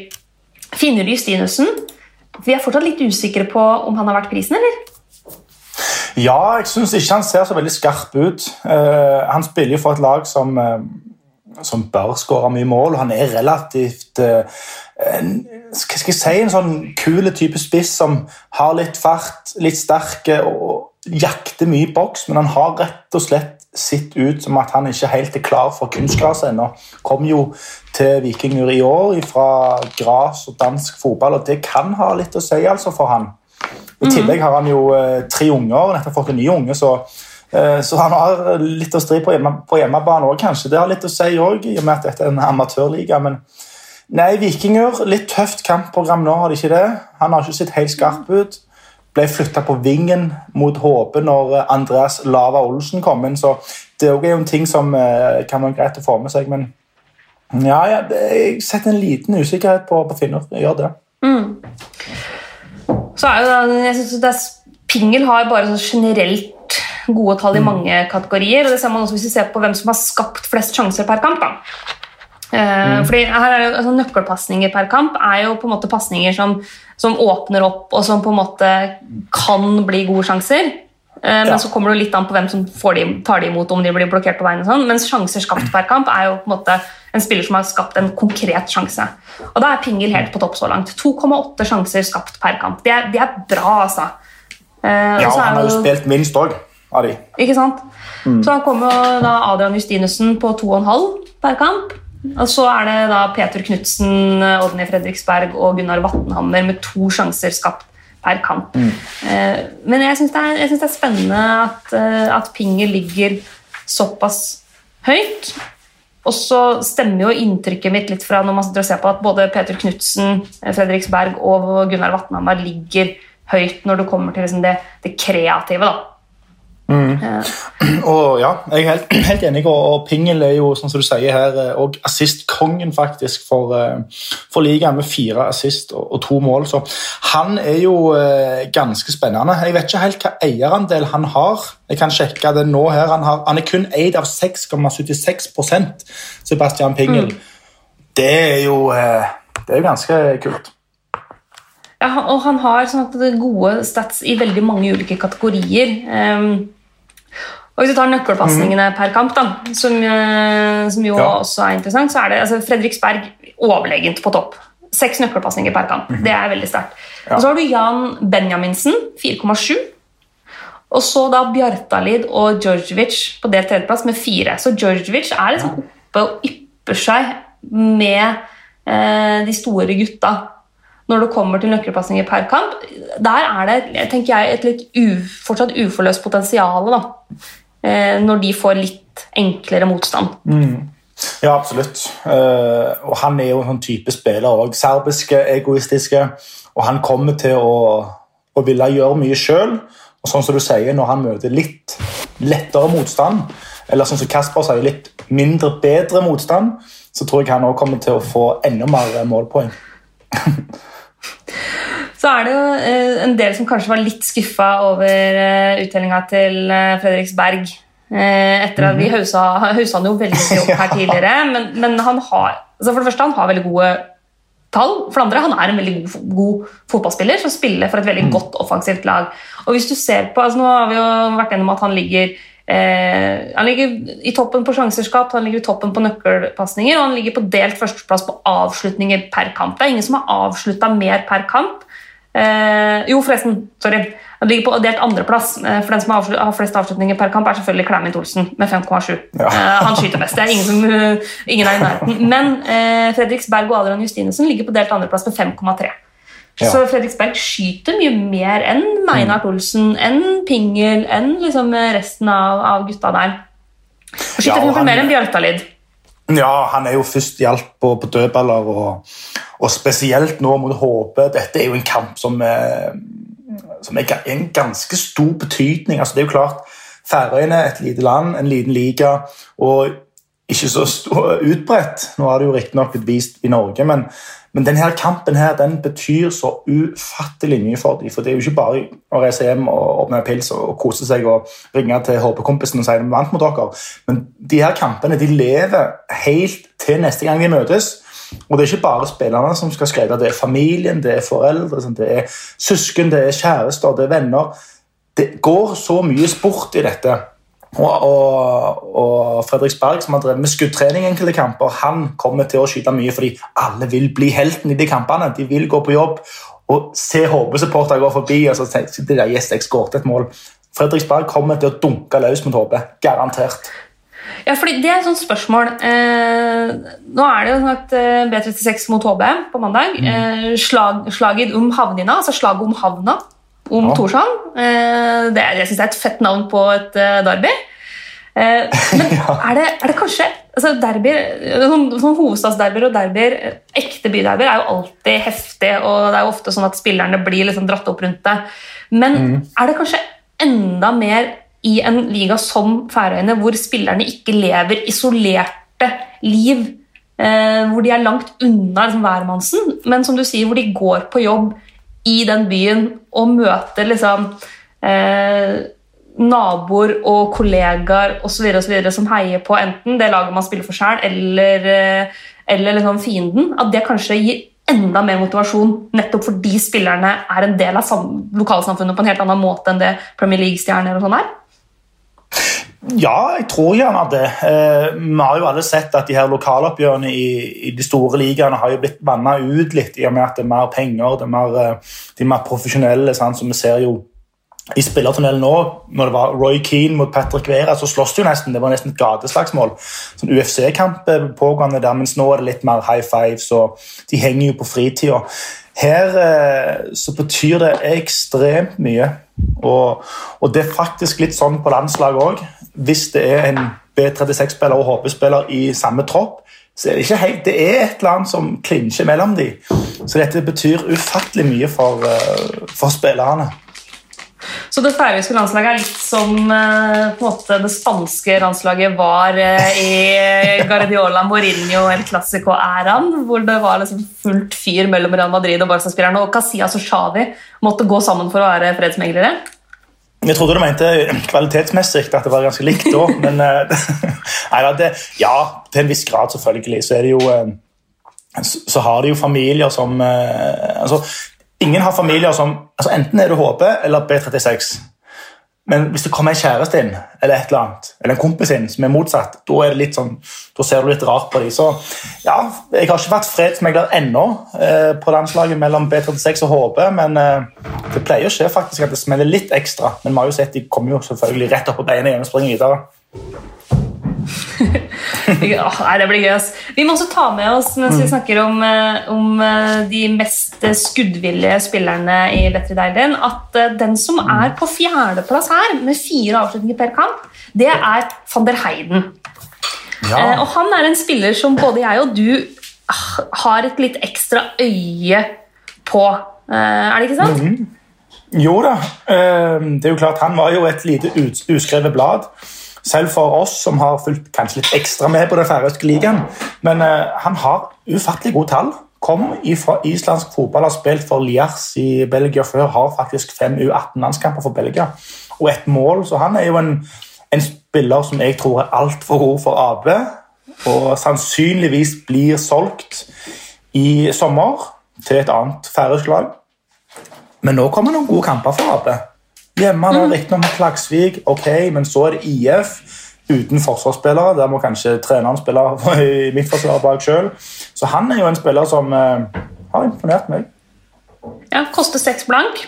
Finner Justinussen Vi er fortsatt litt usikre på om han har vært prisen, eller? Ja, jeg syns ikke han ser så veldig skarp ut. Uh, han spiller jo for et lag som, uh, som bør skåre mye mål. og Han er relativt uh, en, Hva skal jeg si, en sånn kul type spiss som har litt fart, litt sterk og jakter mye i boks, men han har rett og slett sett ut som at han ikke helt er klar for kunstgras ennå. Kom jo til Vikinger i år fra gras og dansk fotball, og det kan ha litt å si altså for han. I tillegg har han jo eh, tre unger, nettopp fått en ny unge, så, eh, så han har litt å stri på, hjemme, på hjemmebane òg, kanskje. Det har litt å si òg, i og med at dette er en amatørliga. Men nei, Vikinger, litt tøft kampprogram nå, har de ikke det? Han har ikke sett helt skarp ut. Ble flytta på vingen mot HB når eh, Andreas Lava Olsen kom inn, så det er jo en ting som eh, kan være greit å få med seg. Men ja, jeg setter en liten usikkerhet på, på Finner. Jeg gjør det. Så er jo da, jeg synes det er, Pingel har bare sånn generelt gode tall i mange kategorier. og det ser man også hvis vi ser på hvem som har skapt flest sjanser per kamp. da. Eh, fordi her er det, altså, Nøkkelpasninger per kamp er jo på en måte pasninger som, som åpner opp, og som på en måte kan bli gode sjanser. Eh, men Ja. så kommer det jo litt an på hvem som får de, tar de imot, om de blir blokkert på veien. og sånn, Mens sjanser skapt per kamp er jo på en måte en spiller som har skapt en konkret sjanse. Og da er Pingel helt på topp så langt. 2,8 sjanser skapt per kamp. Det er, det er bra, altså. Eh, Ja, han har jo spilt minst òg av de. ikke sant? Så han kommer jo da Adrian Justinussen på 2,5 per kamp. Og så er det da Peter Knutsen, Odny Fredriksberg og Gunnar Vatnhammer med to sjanser skapt per kamp. Mm. Men jeg syns det, det er spennende at, eh, at Pinger ligger såpass høyt. Og så stemmer jo inntrykket mitt litt fra når man ser på at både Peter Knutsen, Fredriksberg og Gunnar Vatnhammer ligger høyt når det kommer til liksom det, det kreative. da. Og ja, Jeg er helt, helt enig, og, Pingel er jo som du sier her, eh, og assistkongen faktisk for, eh, for ligaen med fire assist og, og to mål. Så han er jo eh, ganske spennende. Jeg vet ikke helt hva eierandel han har. Jeg kan sjekke det nå her. Han, har, han er kun eid av 6,76% Sebastian Pingel. Det er jo det er jo ganske kult. Ja, og han har sånn gode stats i veldig mange ulike kategorier. Ehm, og Hvis du tar nøkkelpasningene per kamp, da, som, eh, som jo Ja. også er interessant, så er det altså, Fredriksberg overlegent på topp. Seks nøkkelpasninger per kamp. Det er veldig sterkt. Og Så har du Jan Benjaminsen, 4,7. Og så da Bjartalid og Djordjevic på delt tredjeplass med fire. Så Djordjevic er liksom oppe og ypper seg med eh, de store gutta når det kommer til nøkkelpasninger per kamp. Der er det tenker jeg, et litt u, fortsatt uforløst potensial da, eh, når de får litt enklere motstand. Ja, absolutt. Eh, og han er jo en sånn type spiller òg. Serbiske, egoistiske. Og han kommer til å, å ville gjøre mye sjøl. Og sånn som du sier, når han møter litt lettere motstand, eller sånn som Kasper sier, litt mindre bedre motstand, så tror jeg han òg kommer til å få enda mer målpoeng. Så er det jo eh, en del som kanskje var litt skuffa over uh, uttellinga til eh, Fredriksberg Eh, etter at Vi hausa, hausa han jo veldig opp her tidligere, men, men han har altså for det første han har veldig gode tall. For det andre, han er en veldig god, god fotballspiller som spiller for et veldig mm. godt offensivt lag. Og hvis du ser på, altså Nå har vi jo vært gjennom at han ligger eh, han ligger i toppen på sjanserskap, han ligger i toppen på nøkkelpasninger, og han ligger på delt førsteplass på avslutninger per kamp. Det er ingen som har avslutta mer per kamp. Eh, jo, forresten. Sorry. Han ligger på delt andreplass. Eh, for den som har flest avslutninger per kamp, er selvfølgelig Clement Olsen med 5,7. Ja. Eh, han skyter mest. Det er ingen, som, eh, ingen er i nærheten. Men eh, Fredriksberg og Adrian Justinesen ligger på delt andreplass med 5,3. Ja. Så Fredriksberg skyter mye mer enn Meinhard mm. Olsen, enn Pingel, enn liksom resten av, av, gutta der. Og skyter ja, han, mer enn Bjørtalid. Ja, han er jo først hjalp på, på dødballer, og, og, spesielt nå mot HP. Dette er jo en kamp som er som er en ganske stor betydning. Altså, det er jo klart, Færøyene et lite land, en liten liga, og ikke så utbredt. Nå har det jo riktignok blitt vist i Norge, men, men denne kampen her, den betyr så ufattelig mye for dem. For det er jo ikke bare å reise hjem og åpne pils og kose seg og ringe til HP-kompisen og si at vi vant mot dere. Men de her kampene de lever helt til neste gang vi møtes. Og det er ikke bare spillerne som skal skrive, det er familien, det er foreldre, det er søsken, det er kjærester, det er venner. Det går så mye sport i dette. Og, og, og Fredriksberg, som har drevet med skuddtrening enkelte kamper, han kommer til å skyte mye fordi alle vil bli helten i de kampene. De vil gå på jobb og se HB-supportere gå forbi og så tenker de der, yes, jeg skåret et mål. Fredriksberg kommer til å dunke løs mot HB. Garantert. Ja, fordi Det er et sånt spørsmål. Eh, nå er det jo sånn at B36 mot HB på mandag. Mm. Eh, slag, slaget om havnina, altså slaget om havna om ja. Torshavn. Eh, det, jeg syns er et fett navn på et uh, derby. Eh, men er, det, er, det, kanskje altså derby, sånn, sånn Hovedstadsderbyer og derbyer, ekte byderbyer er jo alltid heftig, og det er jo ofte sånn at spillerne blir liksom dratt opp rundt det. Men mm. er det kanskje enda mer i en liga som Færøyene, hvor spillerne ikke lever isolerte liv, eh, hvor de er langt unna liksom, hvermannsen, men som du sier, hvor de går på jobb i den byen og møter liksom eh, naboer og kollegaer osv. som heier på enten det laget man spiller for sjøl, eller, eh, eller liksom fienden. At det kanskje gir enda mer motivasjon nettopp fordi spillerne er en del av lokalsamfunnet på en helt annen måte enn det Premier League-stjerner og sånn er? Ja, jeg tror gjerne det. Eh, vi har jo alle sett at de her lokaloppgjørene i, i de store ligaene har jo blitt vanna ut litt i og med at det er mer penger, det er mer, eh, de er mer profesjonelle. Sant? så vi ser jo i spillertunnelen nå, når det var Roy Keane mot Patrick Vera, så slåss det jo nesten. Det var nesten et gateslagsmål. Sånn UFC-kamp pågående der, mens nå er det litt mer high five, så de henger jo på fritida. Her eh, så betyr det ekstremt mye. Og, og, det er faktisk litt sånn på landslaget òg hvis det er en B36-spiller og HP-spiller i samme tropp, så er det ikke helt, det er et eller annet som klinsjer mellom dem. Så dette betyr ufattelig mye for, eh, for spillerne. Så det færøyske landslaget er litt som uh, måte, det spanske landslaget var uh, i Guardiola Mourinho El Clásico-æraen, hvor det var liksom fullt fyr mellom Real Madrid og Barca-spillerne, og Casillas og Xavi måtte gå sammen for å være fredsmeglere? Jeg trodde du mente kvalitetsmessig at det var ganske likt da. Men eh, nei, det, ja, til en viss grad, selvfølgelig. Så, det jo, eh, så har de jo familier som eh, altså, Ingen har familier som altså Enten er du HP eller B36. Men hvis det kommer en kjæreste inn, eller et eller annet, eller en kompis inn som er motsatt, da, er det litt sånn, da ser du litt rart på dem. Så ja, jeg har ikke vært fredsmegler ennå eh, på landslaget mellom B36 og HB, men eh, det pleier å skje faktisk at det smeller litt ekstra. Men vi har jo sett de kommer jo selvfølgelig rett opp på beina igjen og springer videre. nei, det blir gøy. Ass. Vi må også ta med oss mens vi mm. snakker om, eh, om eh, de mest skuddvillige spillerne i Better Deilen, at eh, den som mm. er på fjerdeplass her, med fire avslutninger per kamp, det er van der Heiden. Ja. Og Han er en spiller som både jeg og du ah, har et litt ekstra øye på. Er det ikke sant? Mm -hmm. Jo da. Det er jo klart Han var jo et lite uskrevet blad selv for oss som har fulgt kanskje litt ekstra med på den færøyske ligaen. Men uh, han har ufattelig gode tall. Kom fra islandsk fotball, har spilt for Liars i Belgia før. Har faktisk fem U18-landskamper for Belgia og et mål. Så han er jo en, en spiller som jeg tror er altfor god for AB, og sannsynligvis blir solgt i sommer til et annet færøysk lag. Men nå kommer noen gode kamper for AB. Hjemme nå, mm. riktignok med Klagsvik, ok, men så er det IF uten forsvarsspillere. Der må kanskje treneren spille i midtforsvaret bak sjøl. Så han er jo en spiller som uh, har imponert meg. Ja, koster seks blank.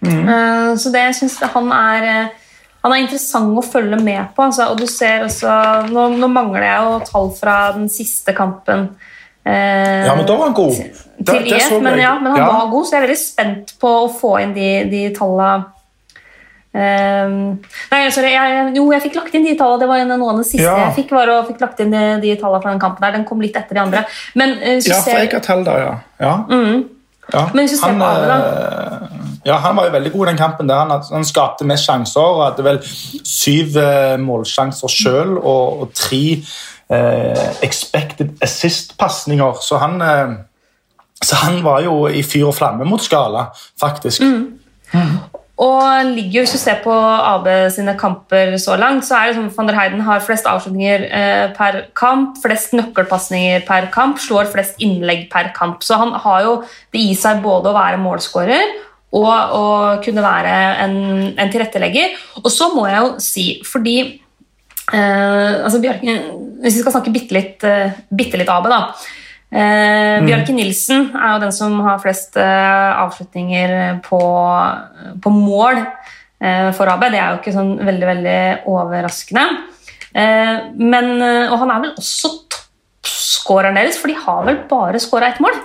Mm. Uh, så det syns jeg han er uh, han er interessant å følge med på. Altså, og du ser også, nå, nå, mangler jeg jo tall fra den siste kampen. Eh, ja, men da var han god. Til, til IF, men, ja, men han ja. var god, så jeg er veldig spent på å få inn de, de tallene. Um, nei, sorry, jeg, jo, jeg fikk lagt inn de tallene. Det var noen av de siste ja. jeg fikk. var å fikk lagt inn de, de tallene fra den kampen der. Den kom litt etter de andre. Men, uh, ja, for jeg har tall der, ja. ja. Mm. ja. Men hvis du ser på da ja, Han var jo veldig god i den kampen. der. Han, han skapte mest sjanser hadde vel syv uh, målsjanser sjøl og, og, tre uh, expected assist-pasninger. Så, eh, så, han var jo i fyr og flamme mot Skala, faktisk. Mm. Og ligger, Hvis du ser på AB sine kamper så langt, så er det som van der Heiden har flest avslutninger eh, per kamp, flest nøkkelpasninger per kamp, slår flest innlegg per kamp. Så han har jo det i seg både å være målskårer og, å kunne være en, en, tilrettelegger. Og så må jeg jo si, fordi eh, altså Bjørken, Hvis vi skal snakke bitte litt, eh, bitte litt AB, da. Eh, mm. Bjarke Nilsen er jo den som har flest eh, avslutninger på, på mål eh, for AB. Det er jo ikke sånn veldig, veldig overraskende. Eh, men, og han er vel også toppskåreren deres, for de har vel bare skåra ett mål?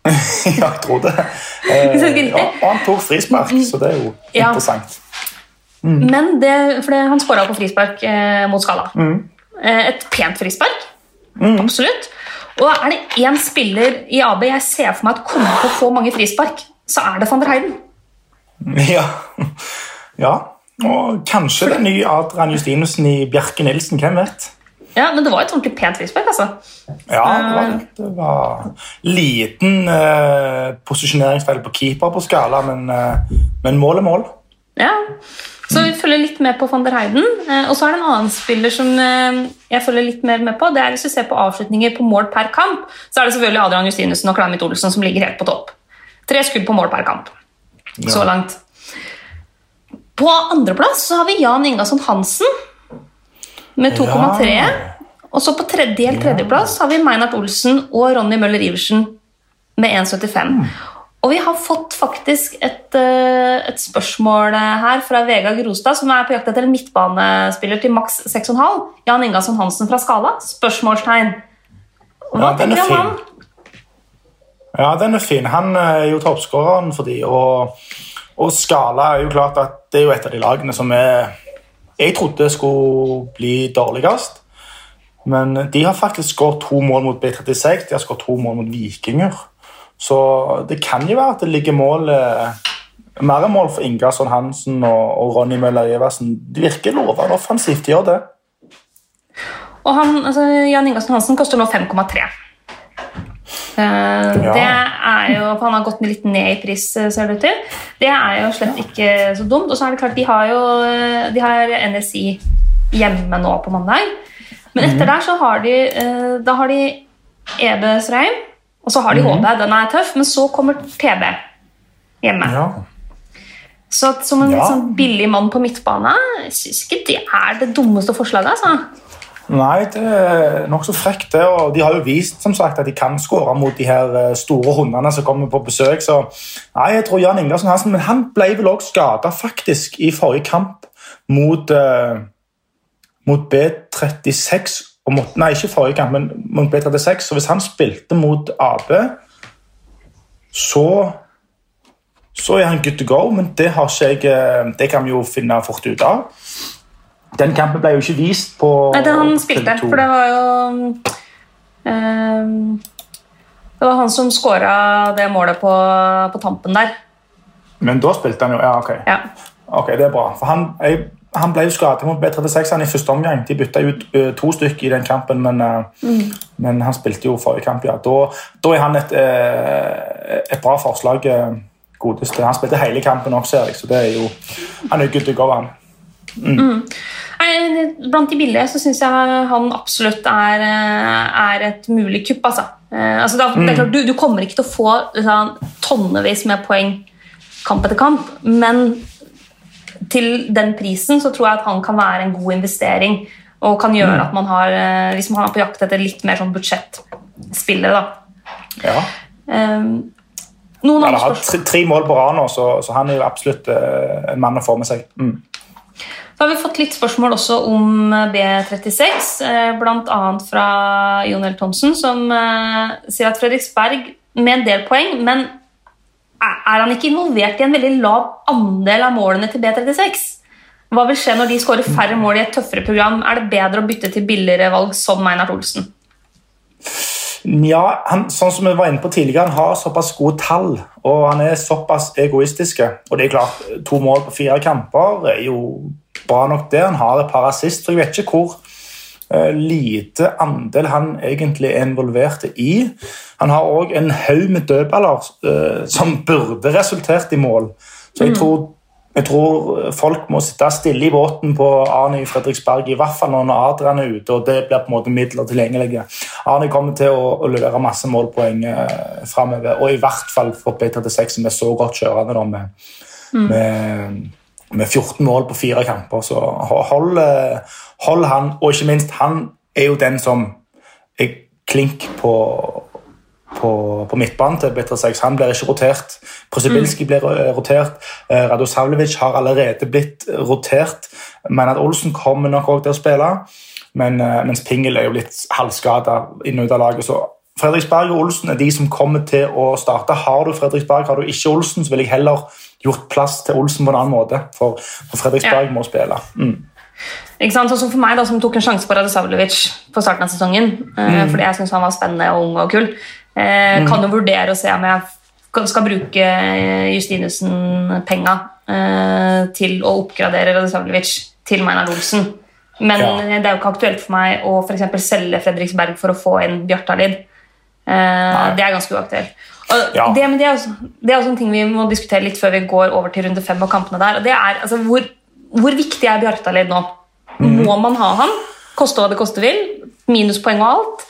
ja, jeg tror det. Eh, ja, og han tok frispark, så det er jo ja. interessant. Mm. Men det, for det, han skåra på frispark eh, mot Skala. Mm. Eh, et pent frispark. Mm. Absolutt. Og er det én spiller i AB jeg ser for meg at kommer til å få mange frispark, så er det van der Heiden. Ja. ja. Og kanskje den nye Adrian Justinussen i Bjerke Nilsen. Hvem vet? Ja, Men det var et ordentlig pent frispark, altså. Ja, det var, det var liten eh, posisjoneringsfeil på keeper på skala, men, eh, men mål er mål. Ja, så vi følger litt med på van der Heiden. Uh, og så er det en annen spiller som jeg følger litt mer med på. det er Hvis du ser på avslutninger på mål per kamp, så er det selvfølgelig Adrian Justinussen og Kleimit Olsen som ligger helt på topp. Tre skudd på mål per kamp ja. så langt. På andreplass har vi Jan Ingasson Hansen med 2,3. Ja. Og så på tredje, helt tredjeplass har vi Meinert Olsen og Ronny Møller Iversen med 1,75. Og vi har fått faktisk et, eh, et, spørsmål her fra Vegard Grostad, som er på jakt etter en midtbanespiller til maks 6,5. Jan Ingasson Hansen fra Skala? Spørsmålstegn. Hva ja, tenker du om han? Ja, den er fin. Han er jo toppskåreren for de, og, og Skala er jo klart at det er jo et av de lagene som er jeg trodde skulle bli dårligst. Men de har faktisk skåret to mål mot B36, de har skåret to mål mot Vikinger. Så det kan jo være at det ligger mål eh, mer mål for Ingasson Hansen og, og Ronny Møller Iversen. Det virker lovende offensivt, de gjør det. Og han, altså, Jan Ingasson Hansen koster nå 5,3. Uh, ja. Det er jo, for Han har gått litt ned i pris, eh, ser det ut til. Det er jo slett ikke så dumt. Og så er det klart, de har jo eh, de har NSI hjemme nå på mandag. Men etter mm. der så har de da har de Ebe Sreim, og så har de HD. Mhm. Den er tøff, men så kommer TB hjemme. Ja. Så som en ja. sånn billig mann på midtbane, syns ikke det er det dummeste forslaget. altså. Nei, det er nokså frekt. det, og De har jo vist som sagt, at de kan skåre mot de her eh, store hundene som kommer på besøk. så nei, jeg tror Jan Ingersen Hansen, Men han ble vel også skada faktisk i forrige kamp mot, uh, mot B36. Mot, nei, ikke forrige kamp, men mot B36. Så hvis han spilte mot AB, så så er han good to go, men det, har ikke jeg, eh, det kan vi jo finne fort ut av. Den kampen ble jo ikke vist på Nei, den han spilte, for det var jo um, Det var han som skåra det målet på, på, tampen der. Men da spilte han jo Ja, ok. Ja. Ok, Det er bra. For han, jeg, han ble jo skadet mot B36 han i første omgang. De bytta ut uh, to stykker i den kampen, men, uh, mm. men, han spilte jo forrige kamp, ja. Da, da er han et, uh, et bra forslag. godeste. Han spilte hele kampen også, så det er jo, han er good to go, han. Mm. Blant de billige så syns jeg han absolutt er, er, et mulig kupp. Altså. Altså, det det er klart, du, du, kommer ikke til å få liksom, tonnevis med poeng kamp etter kamp, men til den prisen så tror jeg at han kan være en god investering. Og kan gjøre mm. at man har Hvis man er på jakt etter litt mer sånn budsjettspillere, da. Ja. Um, noen han har hatt tre mål på rad nå, så, så, han er jo absolutt uh, en mann å få med seg. Mm. Så har vi fått litt spørsmål også om B36, eh, bl.a. fra Jon L. Thomsen, som sier at Fredriksberg med en del poeng, men er han ikke involvert i en veldig lav andel av målene til B36? Hva vil skje når de skårer færre mål i et tøffere program? Er det bedre å bytte til billigere valg som Einar Olsen? Ja, han, sånn som vi var inne på tidligere, han har såpass gode tall og han er såpass egoistiske. Og det er klart, To mål på fire kamper er jo bra nok, det. Han har et par assist, så jeg vet ikke hvor lite andel han egentlig er involvert i. Han har òg en haug med dødballer uh, som burde resultert i mål. Så jeg mm. tror jeg tror folk må sitte stille i båten på Arne i Fredriksberg, i hvert fall når Adrian er ute, og det blir på en måte midler tilgjengelige. Arne kommer til å, å levere masse målpoeng eh, framover, og i hvert fall for P36, som er så godt kjørende da, med, mm. med, med, 14 mål på fire kamper. Så hold, hold han, og ikke minst, han er jo den som er klink på på, på midtbanen til Bitter6. Han blir ikke rotert. Prosibilski mm. blir eh, rotert. Eh, Radosavljevic har allerede blitt rotert. Men at Olsen kommer nok òg til å spille. Men, eh, mens Pingel er jo litt halvskada inn og ut av laget. så Fredriksberg og Olsen er de som kommer til å starte. Har du Fredriksberg, har du ikke Olsen, så vil jeg heller gjort plass til Olsen på en annen måte. For, for Fredriksberg ja. må spille. Mm. Ikke sant? Også for meg, da, som tok en sjanse på Radosavljevic på starten av sesongen, mm. fordi jeg syntes han var spennende og ung og kul, Eh, mm. Kan jo vurdere å se om jeg skal bruke Justinussen-penga eh, til å oppgradere Radosavljevic til Meinar Olsen. Men ja. det er jo ikke aktuelt for meg å for selge Fredriksberg for å få inn Bjartalid. Eh, det er ganske uaktuelt. Ja. Det, det, er også, det, er også, en ting vi må diskutere litt før vi går over til runde fem og kampene der. og det er altså, hvor, hvor viktig er Bjartalid nå? Mm. Må man ha han? Koste hva det koste vil? Minuspoeng og alt?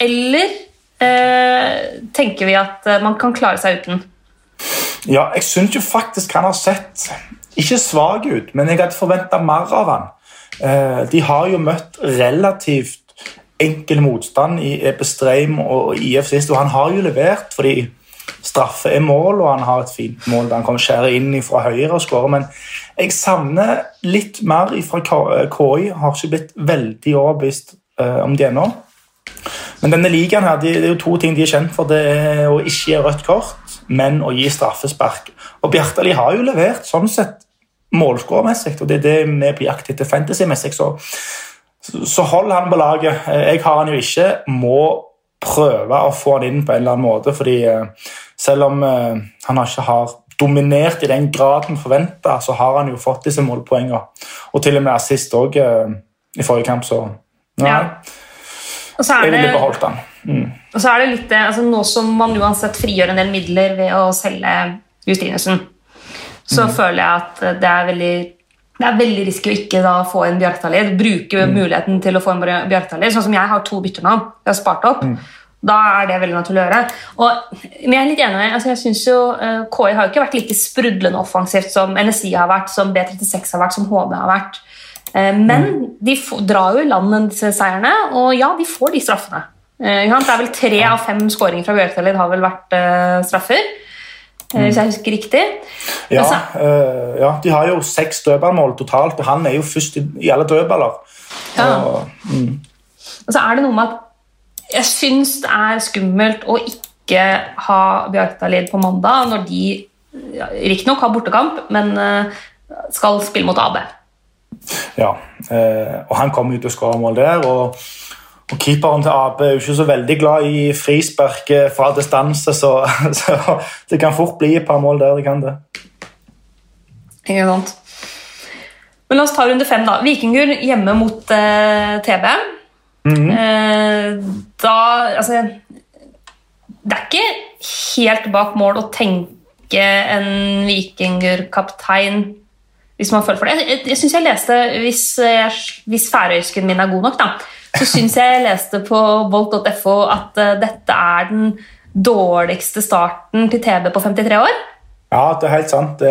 Eller eh, tenker vi at eh, man kan klare seg uten. Ja, jeg syns jo faktisk han har sett ikke svak ut, men jeg hadde forventa mer av han. Eh, de har jo møtt relativt enkel motstand i Ebestreim og IF sist, og han har jo levert fordi straffe er mål, og han har et fint mål der han kan skjære inn fra høyre og skårer. Men jeg savner litt mer fra KI. Har ikke blitt veldig overbevist uh, om det ennå. Men denne ligaen her, det er jo to ting de er kjent for. Det er å ikke gi rødt kort, men å gi straffespark. Og Bjartali har jo levert sånn sett målskårermessig, og det er det vi er på jakt etter fantasy-messig. Så, så hold han på laget. Jeg har han jo ikke. Må prøve å få han inn på en eller annen måte, fordi eh, selv om eh, han ikke har dominert i den graden forventa, så har han jo fått disse målpoengene. Og til og med assist òg eh, i forrige kamp, så nei. Ja. Og så er det, mm. og så er det litt altså Nå som man uansett frigjør en del midler ved å selge Justinussen, så mm. føler jeg at det er veldig det er veldig risky å ikke da få en Bjarkdalid. Bruke mm. muligheten til å få en Bjarkdalid. Sånn som jeg har to bytter nå. Jeg har spart opp. Mm. Da er det veldig naturlig å gjøre. Og, men jeg er litt enig. Altså jeg synes jo uh, KI har jo ikke vært like sprudlende offensivt som NSI har vært, som B36 har vært, som HB har vært. Uh, men mm. de drar jo i land disse seierne, og ja, de får de straffene. Uh, det er vel Tre av fem skåringer fra Bjørktalid har vel vært straffer. Mm. Hvis jeg husker riktig. Ja, uh, ja, de har jo seks dødballmål totalt, og han er jo først i, i alle dødballer. Ja. Og, mm. og så er det noe med at jeg syns det er skummelt å ikke ha Bjartalid på mandag, når de riktignok har bortekamp, men uh, skal spille mot AB. Ja, eh, og han kom ut og skåre mål der. og og Keeperen til Ap er jo ikke så veldig glad i frispark fra distanse, så, så, det kan fort bli et par mål der. det kan det. Ikke sant. Men la oss ta runde fem, da. Vikingur hjemme mot eh, TB. Mm -hmm. eh, da Altså Det er ikke helt bak mål å tenke en Vikingur-kaptein hvis man føler for det. Jeg, jeg, jeg synes jeg leste, Hvis, jeg- hvis færøysken min er god nok, da, så syns jeg jeg leste på volt.fo at eh, dette er den dårligste starten til TB på 53 år. Ja, det er helt sant.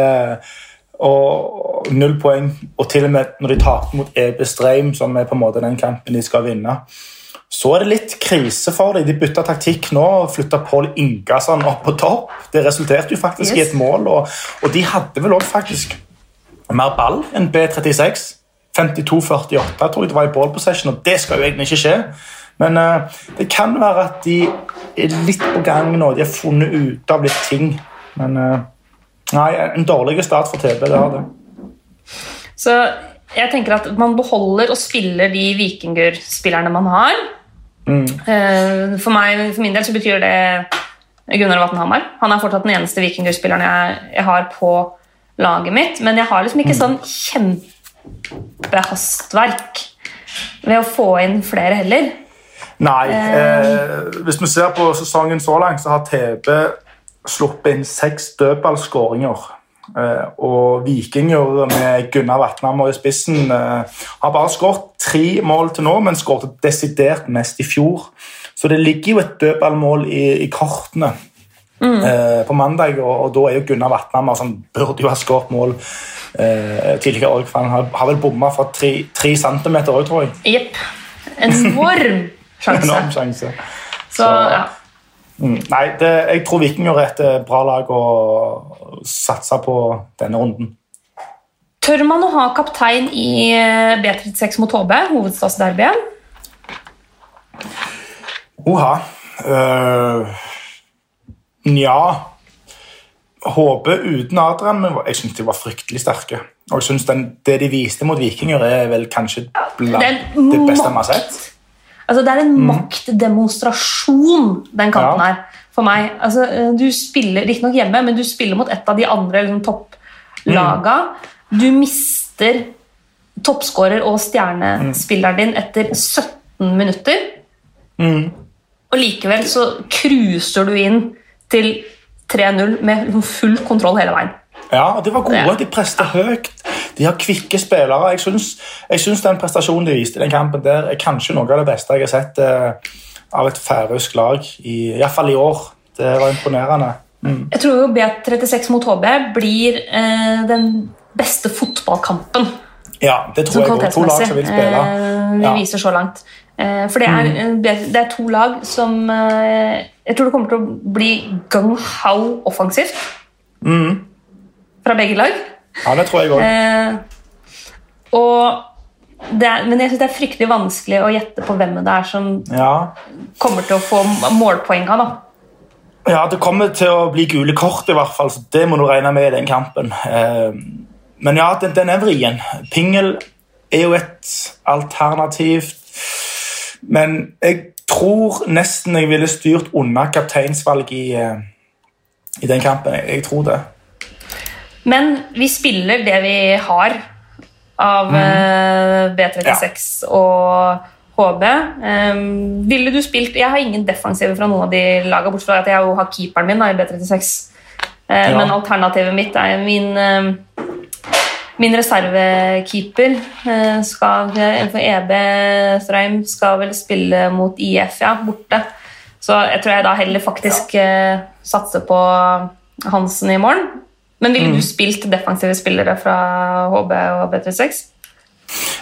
Og null poeng. Og til og med når de taper mot EB Streim, som er på en måte den kampen de skal vinne, så er det litt krise for dem. De bytta taktikk nå og flytta Pål Ingasson opp på topp. Det resulterte jo faktisk i et mål, og, og de hadde vel også faktisk mer ball enn B36. 52-48 tror jeg det var i ball possession, og det skal jo egentlig ikke skje. Men uh, det kan være at de er litt på gang nå. De har funnet ut av litt ting. Men uh, nei, en dårlig start for TB, det har det. Så jeg tenker at man beholder og spiller de Vikingur-spillerne man har. Eh, For, meg, for min del så betyr det Gunnar Vatn Hamar. Han er fortsatt den eneste Vikingur-spilleren jeg, jeg har på laget mitt. Men jeg har liksom ikke sånn kjempehastverk ved å få inn flere heller. Nei. Eh, hvis vi ser på sesongen så langt, så har TB sluppet inn seks dødballskåringer. Eh, og Vikinger med Gunnar Vatnhammer i spissen eh, har bare skåret tre mål til nå, men skåret desidert mest i fjor. Så det ligger jo et dødballmål i, i kortene eh, på mandag, og, og da er jo Gunnar Vatnhammer som burde jo ha skåret mål eh, tidligere òg, for han har, har vel bomma fra tre, tre centimeter òg, tror jeg. Jepp. Enorm sjanse. Enorm sjanse. Så, ja. Mm, Nei, det, jeg tror Viking er et eh, bra lag å satse på denne runden. Tør man å ha kaptein i eh, B36 mot HB, hovedstadsderbyen? Oha. Uh, Nja HB uten Adrian men jeg synes de var fryktelig sterke. Og jeg synes den, Det de viste mot Vikinger, er vel kanskje blant Det beste vi har sett. Altså, det er en maktdemonstrasjon, den kampen Ja. her, for meg. Altså, eh, du spiller riktignok hjemme, men du spiller mot et av de andre liksom, topplaga. Du mister toppskårer og stjernespilleren din etter 17 minutter. Og likevel så cruiser du inn til 3-0 med full kontroll hele veien. Ja, De var gode, de preste høyt. De har kvikke spillere. Jeg syns, jeg syns den prestasjonen de viste i den kampen, der er kanskje noe av det beste jeg har sett eh, av et færøysk lag, i, i år. Det var imponerende. Mm. Jeg tror jo B36 mot HB blir eh, den beste fotballkampen Ja, det tror jeg også. To lag som vil spille. eh, vi Ja. viser så langt. Eh, for det er, Mm. eh, det er to lag som eh, Jeg tror det kommer til å bli gung-how offensivt Mm. fra begge lag. Ja, det tror jeg òg. Eh, og er, men jeg syns det er fryktelig vanskelig å gjette på hvem det er som Ja. kommer til å få målpoenga. da. ja, det kommer til å bli gule kort, i hvert fall, så det må du regne med i den kampen. Eh, men ja, den, den er vrien. Pingel er jo et alternativ. Men jeg tror nesten jeg ville styrt unna kapteinsvalg i, eh, i den kampen. Jeg, tror det. Men vi spiller det vi har av mm. B36 og HB. Um, ville du spilt Jeg har ingen defensive fra noen av de lagene, bortsett fra at jeg jo har keeperen min da, i B36. Uh, Ja. Men alternativet mitt er min eh, Min reservekeeper eh, skal for EB Strøm skal vel spille mot IF, ja, borte. Så jeg tror jeg da heller faktisk ja. satser på Hansen i morgen. Men ville du spilt defensive spillere fra HB og B36?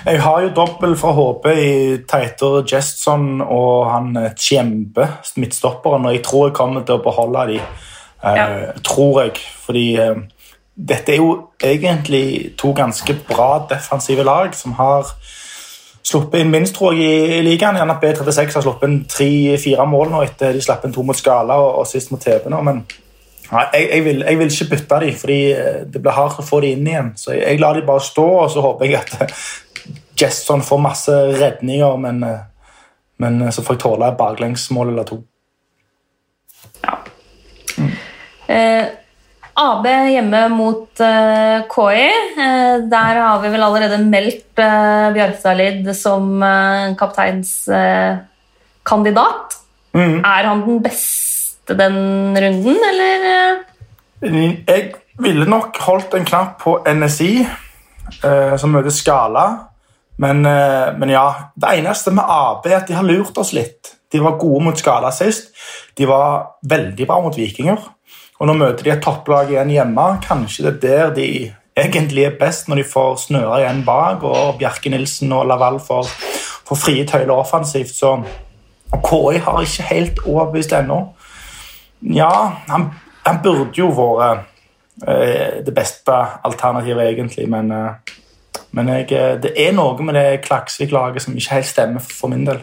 Jeg har jo dobbel fra HB i Teiter Jestson og han kjempe Tjembe, midtstopperen, og jeg tror jeg kommer til å beholde de. Eh, Ja. Tror jeg. Fordi eh, dette er jo egentlig to ganske bra defensive lag som har sluppet inn minst, tror jeg, i ligaen. Gjerne at B36 har sluppet inn tre-fire mål nå etter de slapp inn to mot Skala og, og sist mot TB nå, men ja, jeg, jeg, vil, jeg vil ikke bytte de, fordi eh, det blir hardt å få de inn igjen. Så jeg, jeg lar de bare stå, og så håper jeg at Jesson får masse redninger, men, eh, men eh, så får jeg tåle et baklengsmål eller to. Ja. Eh, AB hjemme mot uh, KI. Uh, der har vi vel allerede meldt uh, Bjarstadlid som uh, kapteinskandidat. Mhm. Er han den beste den runden, eller? eh? Jeg ville nok holdt en knapp på NSI. eh, som møter Skala. Men, eh, men, ja, det eneste med AB er at de har lurt oss litt. De var gode mot Skala sist. De var veldig bra mot Vikinger. Og nå møter de et topplag igjen hjemme. Kanskje det er der de egentlig er best, når de får snøra igjen bak, og Bjerke Nilsen og Laval får, får frie tøyler offensivt. Så KI har ikke helt overbevist ennå. Ja, han, han, burde jo vært eh, det beste alternativet, egentlig, men eh, men jeg, eh, det er noe med det Klaksvik-laget som ikke helt stemmer for min del.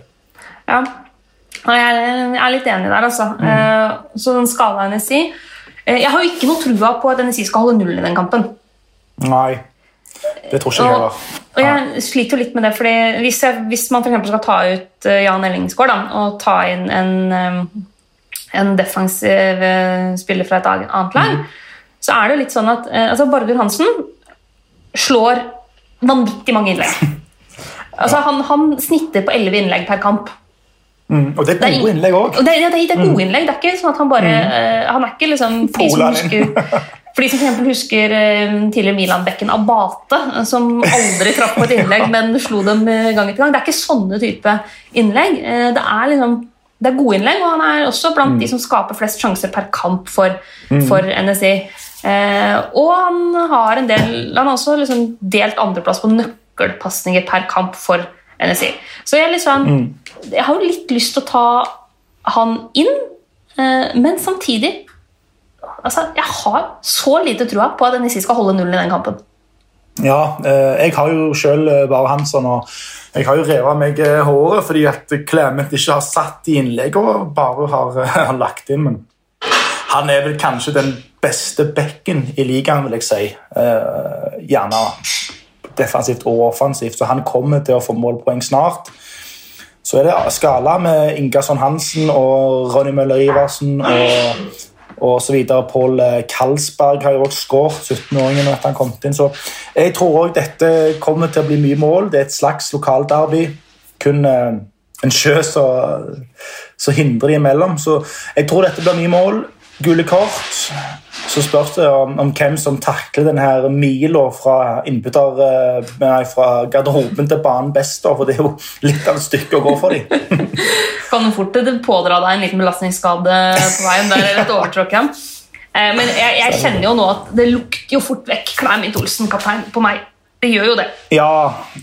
Ja, jeg er litt enig der, altså. Mm. Uh, så den skalaen jeg uh, Jeg har jo ikke noe trua på at NSI skal holde null i den kampen. Nei, det tror ikke jeg heller. Og jeg sliter jo litt med det, fordi hvis, jeg, hvis man for skal ta ut uh, Jan Ellingsgaard og ta inn en, en defensiv spiller fra et annet lag, mm. så er det jo litt sånn at altså Bardur Hansen slår vanvittig mange innlegg. Altså, han, han, snitter på elleve innlegg per kamp. Mm, og det er gode innlegg òg. Det, det, det, er gode mm. innlegg. Det er ikke sånn at han bare mm. uh, Han er ikke liksom de som husker, for de som for husker uh, tidligere Milan-bekken Abate, som aldri traff på et innlegg, men slo dem gang etter gang. Det er ikke sånne type innlegg. Uh, det er liksom det er gode innlegg, og han er også blant mm. de som skaper flest sjanser per kamp for, mm. for NSI. Eh, og han har en del Han har også liksom delt andreplass på nøkkelpasninger per kamp for NSI. Så jeg, liksom, mm. jeg har jo litt lyst til å ta han inn, eh, men samtidig altså, Jeg har så lite trua på at NSI skal holde nullen i den kampen. Ja, eh, jeg har jo sjøl bare bare Hansson, og jeg har jo revet meg eh, håret fordi at Clement ikke har satt i innleggene, bare har, har lagt inn. Men han er vel kanskje den beste bekken i ligaen, vil jeg si. Gjerne defensivt og offensivt, så han kommer til å få målpoeng snart. Så er det skala med Ingasson Hansen og Ronny Møller Iversen og, og så videre. Pål Kalsberg har jo også skåret, 17-åringen, etter han kom inn. Så jeg tror òg dette kommer til å bli mye mål. Det er et slags lokalderby. Kun uh, en sjø som hindrer de imellom. Så jeg tror dette blir mye mål. Gule kort så spørs det om, om hvem som takler denne mila fra eh, fra garderoben til banen best. For det er jo litt av et stykke å gå for dem. kan du fort pådra deg en liten belastningsskade på veien der, eller et overtråkk. Eh, men jeg, jeg, kjenner jo nå at det lukter jo fort vekk Klein Olsen, kaptein, på meg. Det gjør jo det. Ja,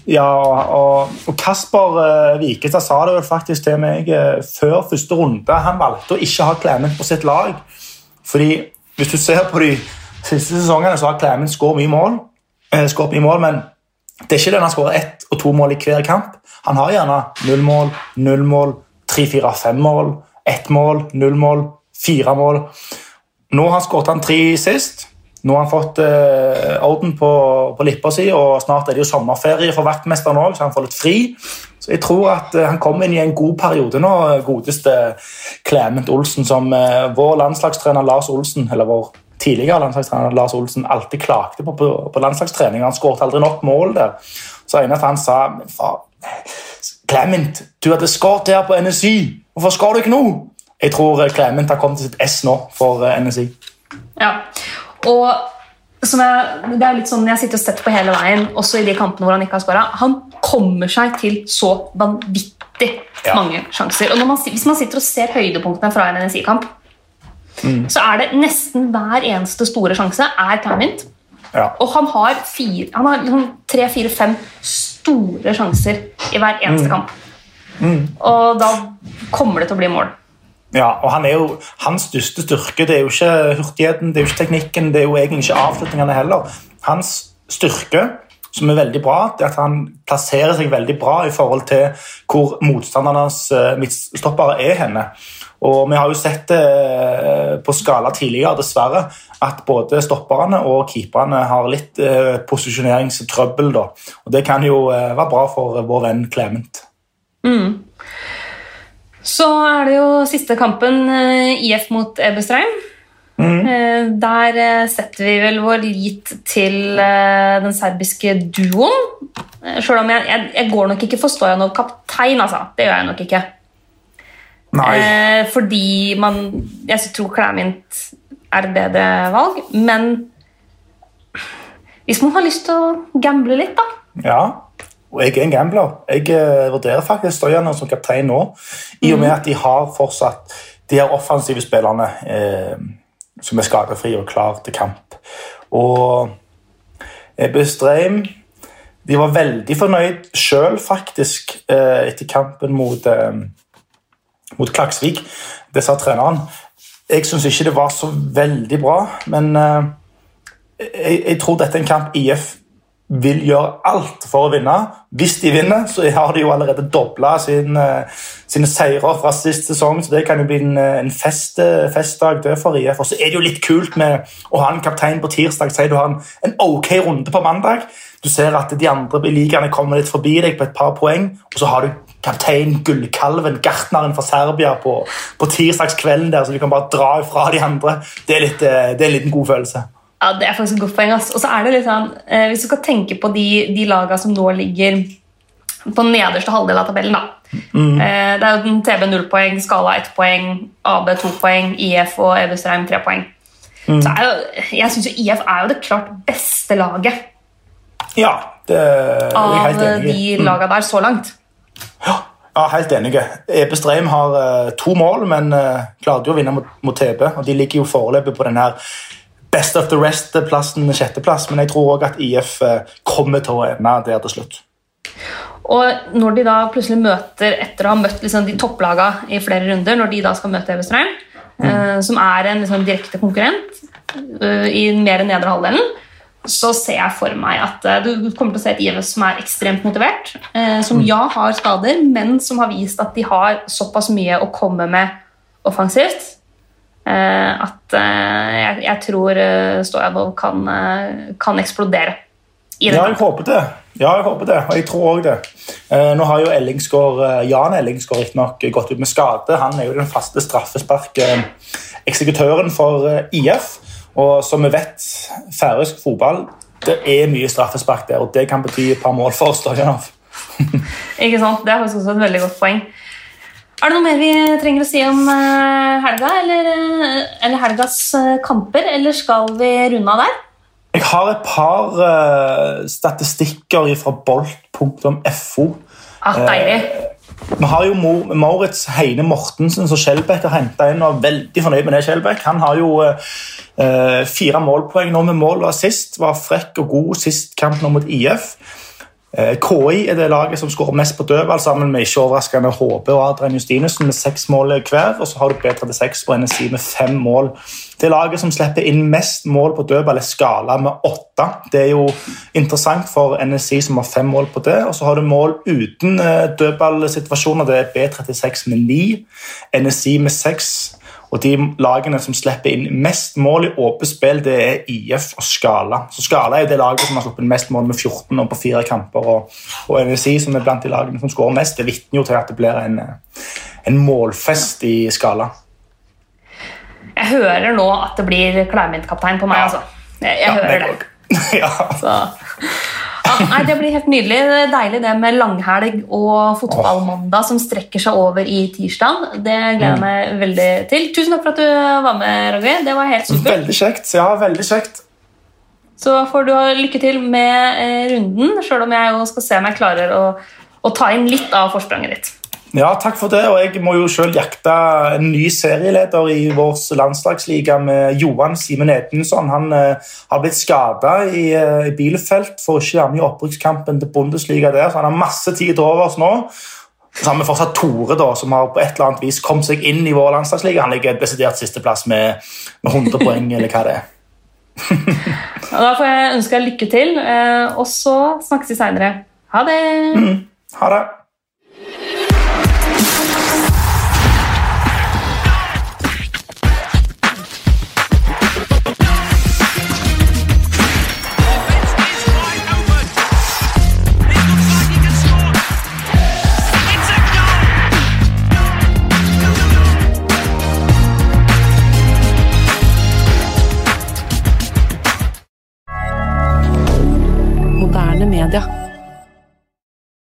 ja og, og Kasper uh, Vikestad sa det vel faktisk til meg uh, før første runde. Han valgte å ikke ha Clement på sitt lag. Fordi hvis du ser på de siste sesongene, så har Clement skåret mye mål. Eh, mye mål, Men det er ikke den han skårer ett og to mål i hver kamp. Han har gjerne null mål, null mål, tre, fire, fem mål, ett mål, null mål, fire mål. Nå har han skåret han tre sist. Nå har han fått eh, orden på, på lippa si, og snart er det jo sommerferie for vaktmesteren òg, så han får litt fri. Så jeg tror at eh, han kommer inn i en god periode nå, godeste Clement Olsen, som eh, vår landslagstrener Lars Olsen, eller vår tidligere landslagstrener Lars Olsen alltid klagde på på, på landslagstrening. Han skåret aldri nok mål der. Så eneste han sa Clement, du hadde skåret her på NSI. Hvorfor skår du ikke nå? Jeg tror Clement har kommet til sitt S nå for NSI. Ja, og jeg, det er litt sånn Jeg sitter og setter på hele veien, også i de kampene hvor han ikke har skåra. Han kommer seg til så vanvittig ja. mange sjanser. Og man, Hvis man sitter og ser høydepunktene fra en NSI-kamp, mm. så er det nesten hver eneste store sjanse er Clement. Ja. Og han har, fire, han har liksom tre, fire, fem store sjanser i hver eneste mm. kamp. Mm. Og da kommer det til å bli mål. Ja, og han er jo, Hans største styrke det er jo ikke hurtigheten, det er jo ikke teknikken, det er jo egentlig ikke avslutningene heller. Hans styrke, som er veldig bra, det er at han plasserer seg veldig bra i forhold til hvor motstandernes uh, midtstoppere er henne. Og Vi har jo sett det uh, på skala tidligere, dessverre, at både stopperne og keeperne har litt uh, posisjoneringstrøbbel. Da. Og Det kan jo være bra for vår venn Clement. Mm. Så er det jo siste kampen, eh, IF mot Eberstreim. Mm. Eh, der eh, setter vi vel vår lit til den serbiske duoen. Sjøl om jeg, jeg, jeg, går nok ikke for Stojanov kaptein, altså. Det gjør jeg nok ikke. Eh, fordi man Jeg tror Klæmint er et bedre valg, men hvis man har lyst til å gamble litt, da. Ja, og jeg er en gambler. Jeg eh, vurderer faktisk Stojaner som kaptein nå, i og med at de har fortsatt de her offensive spillerne eh, som er skadefrie og klar til kamp. Og Ebbe Streim de var veldig fornøyd sjøl, faktisk, eh, etter kampen mot, eh, mot Klaksvik. Det sa treneren. Jeg syns ikke det var så veldig bra, men eh, jeg, jeg tror dette er en kamp IF vil gjøre alt for å vinne. Hvis de vinner, så har de jo allerede dobla sin, sine seire fra sist sesong, så det kan jo bli en, en fest, festdag det for IF. Og så er det jo litt kult med å ha en kaptein på tirsdag. Si du har en, en ok runde på mandag. Du ser at de andre i ligaene kommer litt forbi deg på et par poeng, og så har du kaptein Gullkalven, gartneren fra Serbia, på, på tirsdagskvelden der, så du kan bare dra ifra de andre. Det er, litt, eh, det er en liten god følelse. Ja, Det er faktisk et godt poeng. ass. Og så er det litt sånn, eh, Hvis du skal tenke på de, de lagene som nå ligger på nederste halvdel av tabellen da. Mm. Eh, det er jo den TB 0 poeng, Skala 1 poeng, AB 2 poeng, IF og Evestreim 3 poeng. Mm. Så jo, jeg syns IF er jo det klart beste laget ja, det er jeg helt enig i. Av de lagene der så langt. Ja, ja helt enig. Ebestreim har uh, to mål, men uh, klarte jo å vinne mot, mot TB. og De ligger jo foreløpig på den her best of the rest-plassen, sjetteplass. Men jeg tror òg at IF uh, eh, kommer til å ende der til slutt. Og når de da plutselig møter, etter å ha møtt liksom, de topplagene i flere runder, når de da skal møte Ebe mm. mm. som er en liksom, direkte konkurrent i mer enn nedre halvdelen, så ser jeg for meg at uh, du kommer til å se et IF som er ekstremt motivert. Uh, som mm. ja har skader, men som har vist at de har såpass mye å komme med offensivt. Uh, at jeg, jeg, tror uh, Stojadov kan, kan, eksplodere. ja, jeg håper det. Ja, jeg håper det, og jeg tror òg det. nå har jo Ellingsgård, Jan Ellingsgaard riktignok gått ut med skade. Han er jo den faste straffesparkeksekutøren for IF. Og som vi vet, færøysk fotball det er mye straffespark der, og det kan bety et par mål for Stojanov. Ikke sant? Det er faktisk også et veldig godt poeng. Er det noe mer vi trenger å si om eh, helga, eller, eh, eller helgas eh, kamper, eller skal vi runde av der? Jeg har et par uh, statistikker fra bolt.fo. Ah, deilig. Vi har jo Maurits Heine Mortensen som Skjelbæk har henta inn. og er veldig fornøyd med det Skjelbæk. Han har jo eh, fire målpoeng nå med mål og assist. Var frekk og god sist kamp nå mot IF. Eh, KI er det laget som skårer mest på dødball, sammen med ikke overraskende HB og Adrian Justinussen med seks mål hver. Og så har du B36 på NSI med fem mål. Det laget som slipper inn mest mål på dødball, er Skala med åtte. Det er jo interessant for NSI som har fem mål på det. Og så har du mål uten eh, dødballsituasjoner. Det er B36 med ni. NSI med seks. Og de lagene som slipper inn mest mål i åpent spill, det er IF og Skala. Så Skala er jo det laget som har sluppet mest mål med 14 og på fire kamper. Og, og NSI, som er blant de lagene som skårer mest, det vitner jo til at det blir en, en målfest i Skala. Jeg hører nå at det blir Kleiment-kaptein på meg, ja. altså. Jeg, jeg ja, hører det. ja. Så nei, Det blir helt nydelig. Det er deilig det med langhelg og fotballmandag som strekker seg over i tirsdag. Det gleder jeg meg veldig til. Tusen takk for at du var med, Roger. Det var helt supert. Veldig kjekt. Ja, veldig kjekt. Så får du ha lykke til med eh, runden, sjøl om jeg skal se om jeg klarer å, å ta inn litt av forspranget ditt. Ja, takk for det. Og jeg må jo selv jakte en ny serieleder i vår landslagsliga med Johan Simen Edensson. Han uh, har blitt skada i, uh, i Bielefeld, får ikke være med i opprykkskampen til Bundesliga der, så han har masse tid til overs nå. Så har vi fortsatt Tore, da, som har på et eller annet vis kommet seg inn i vår landslagsliga. Han ligger desidert sisteplass med, med 100 poeng, eller hva det er. da får jeg ønske deg lykke til, uh, og så snakkes vi seinere. Ha det! Mm, ha det.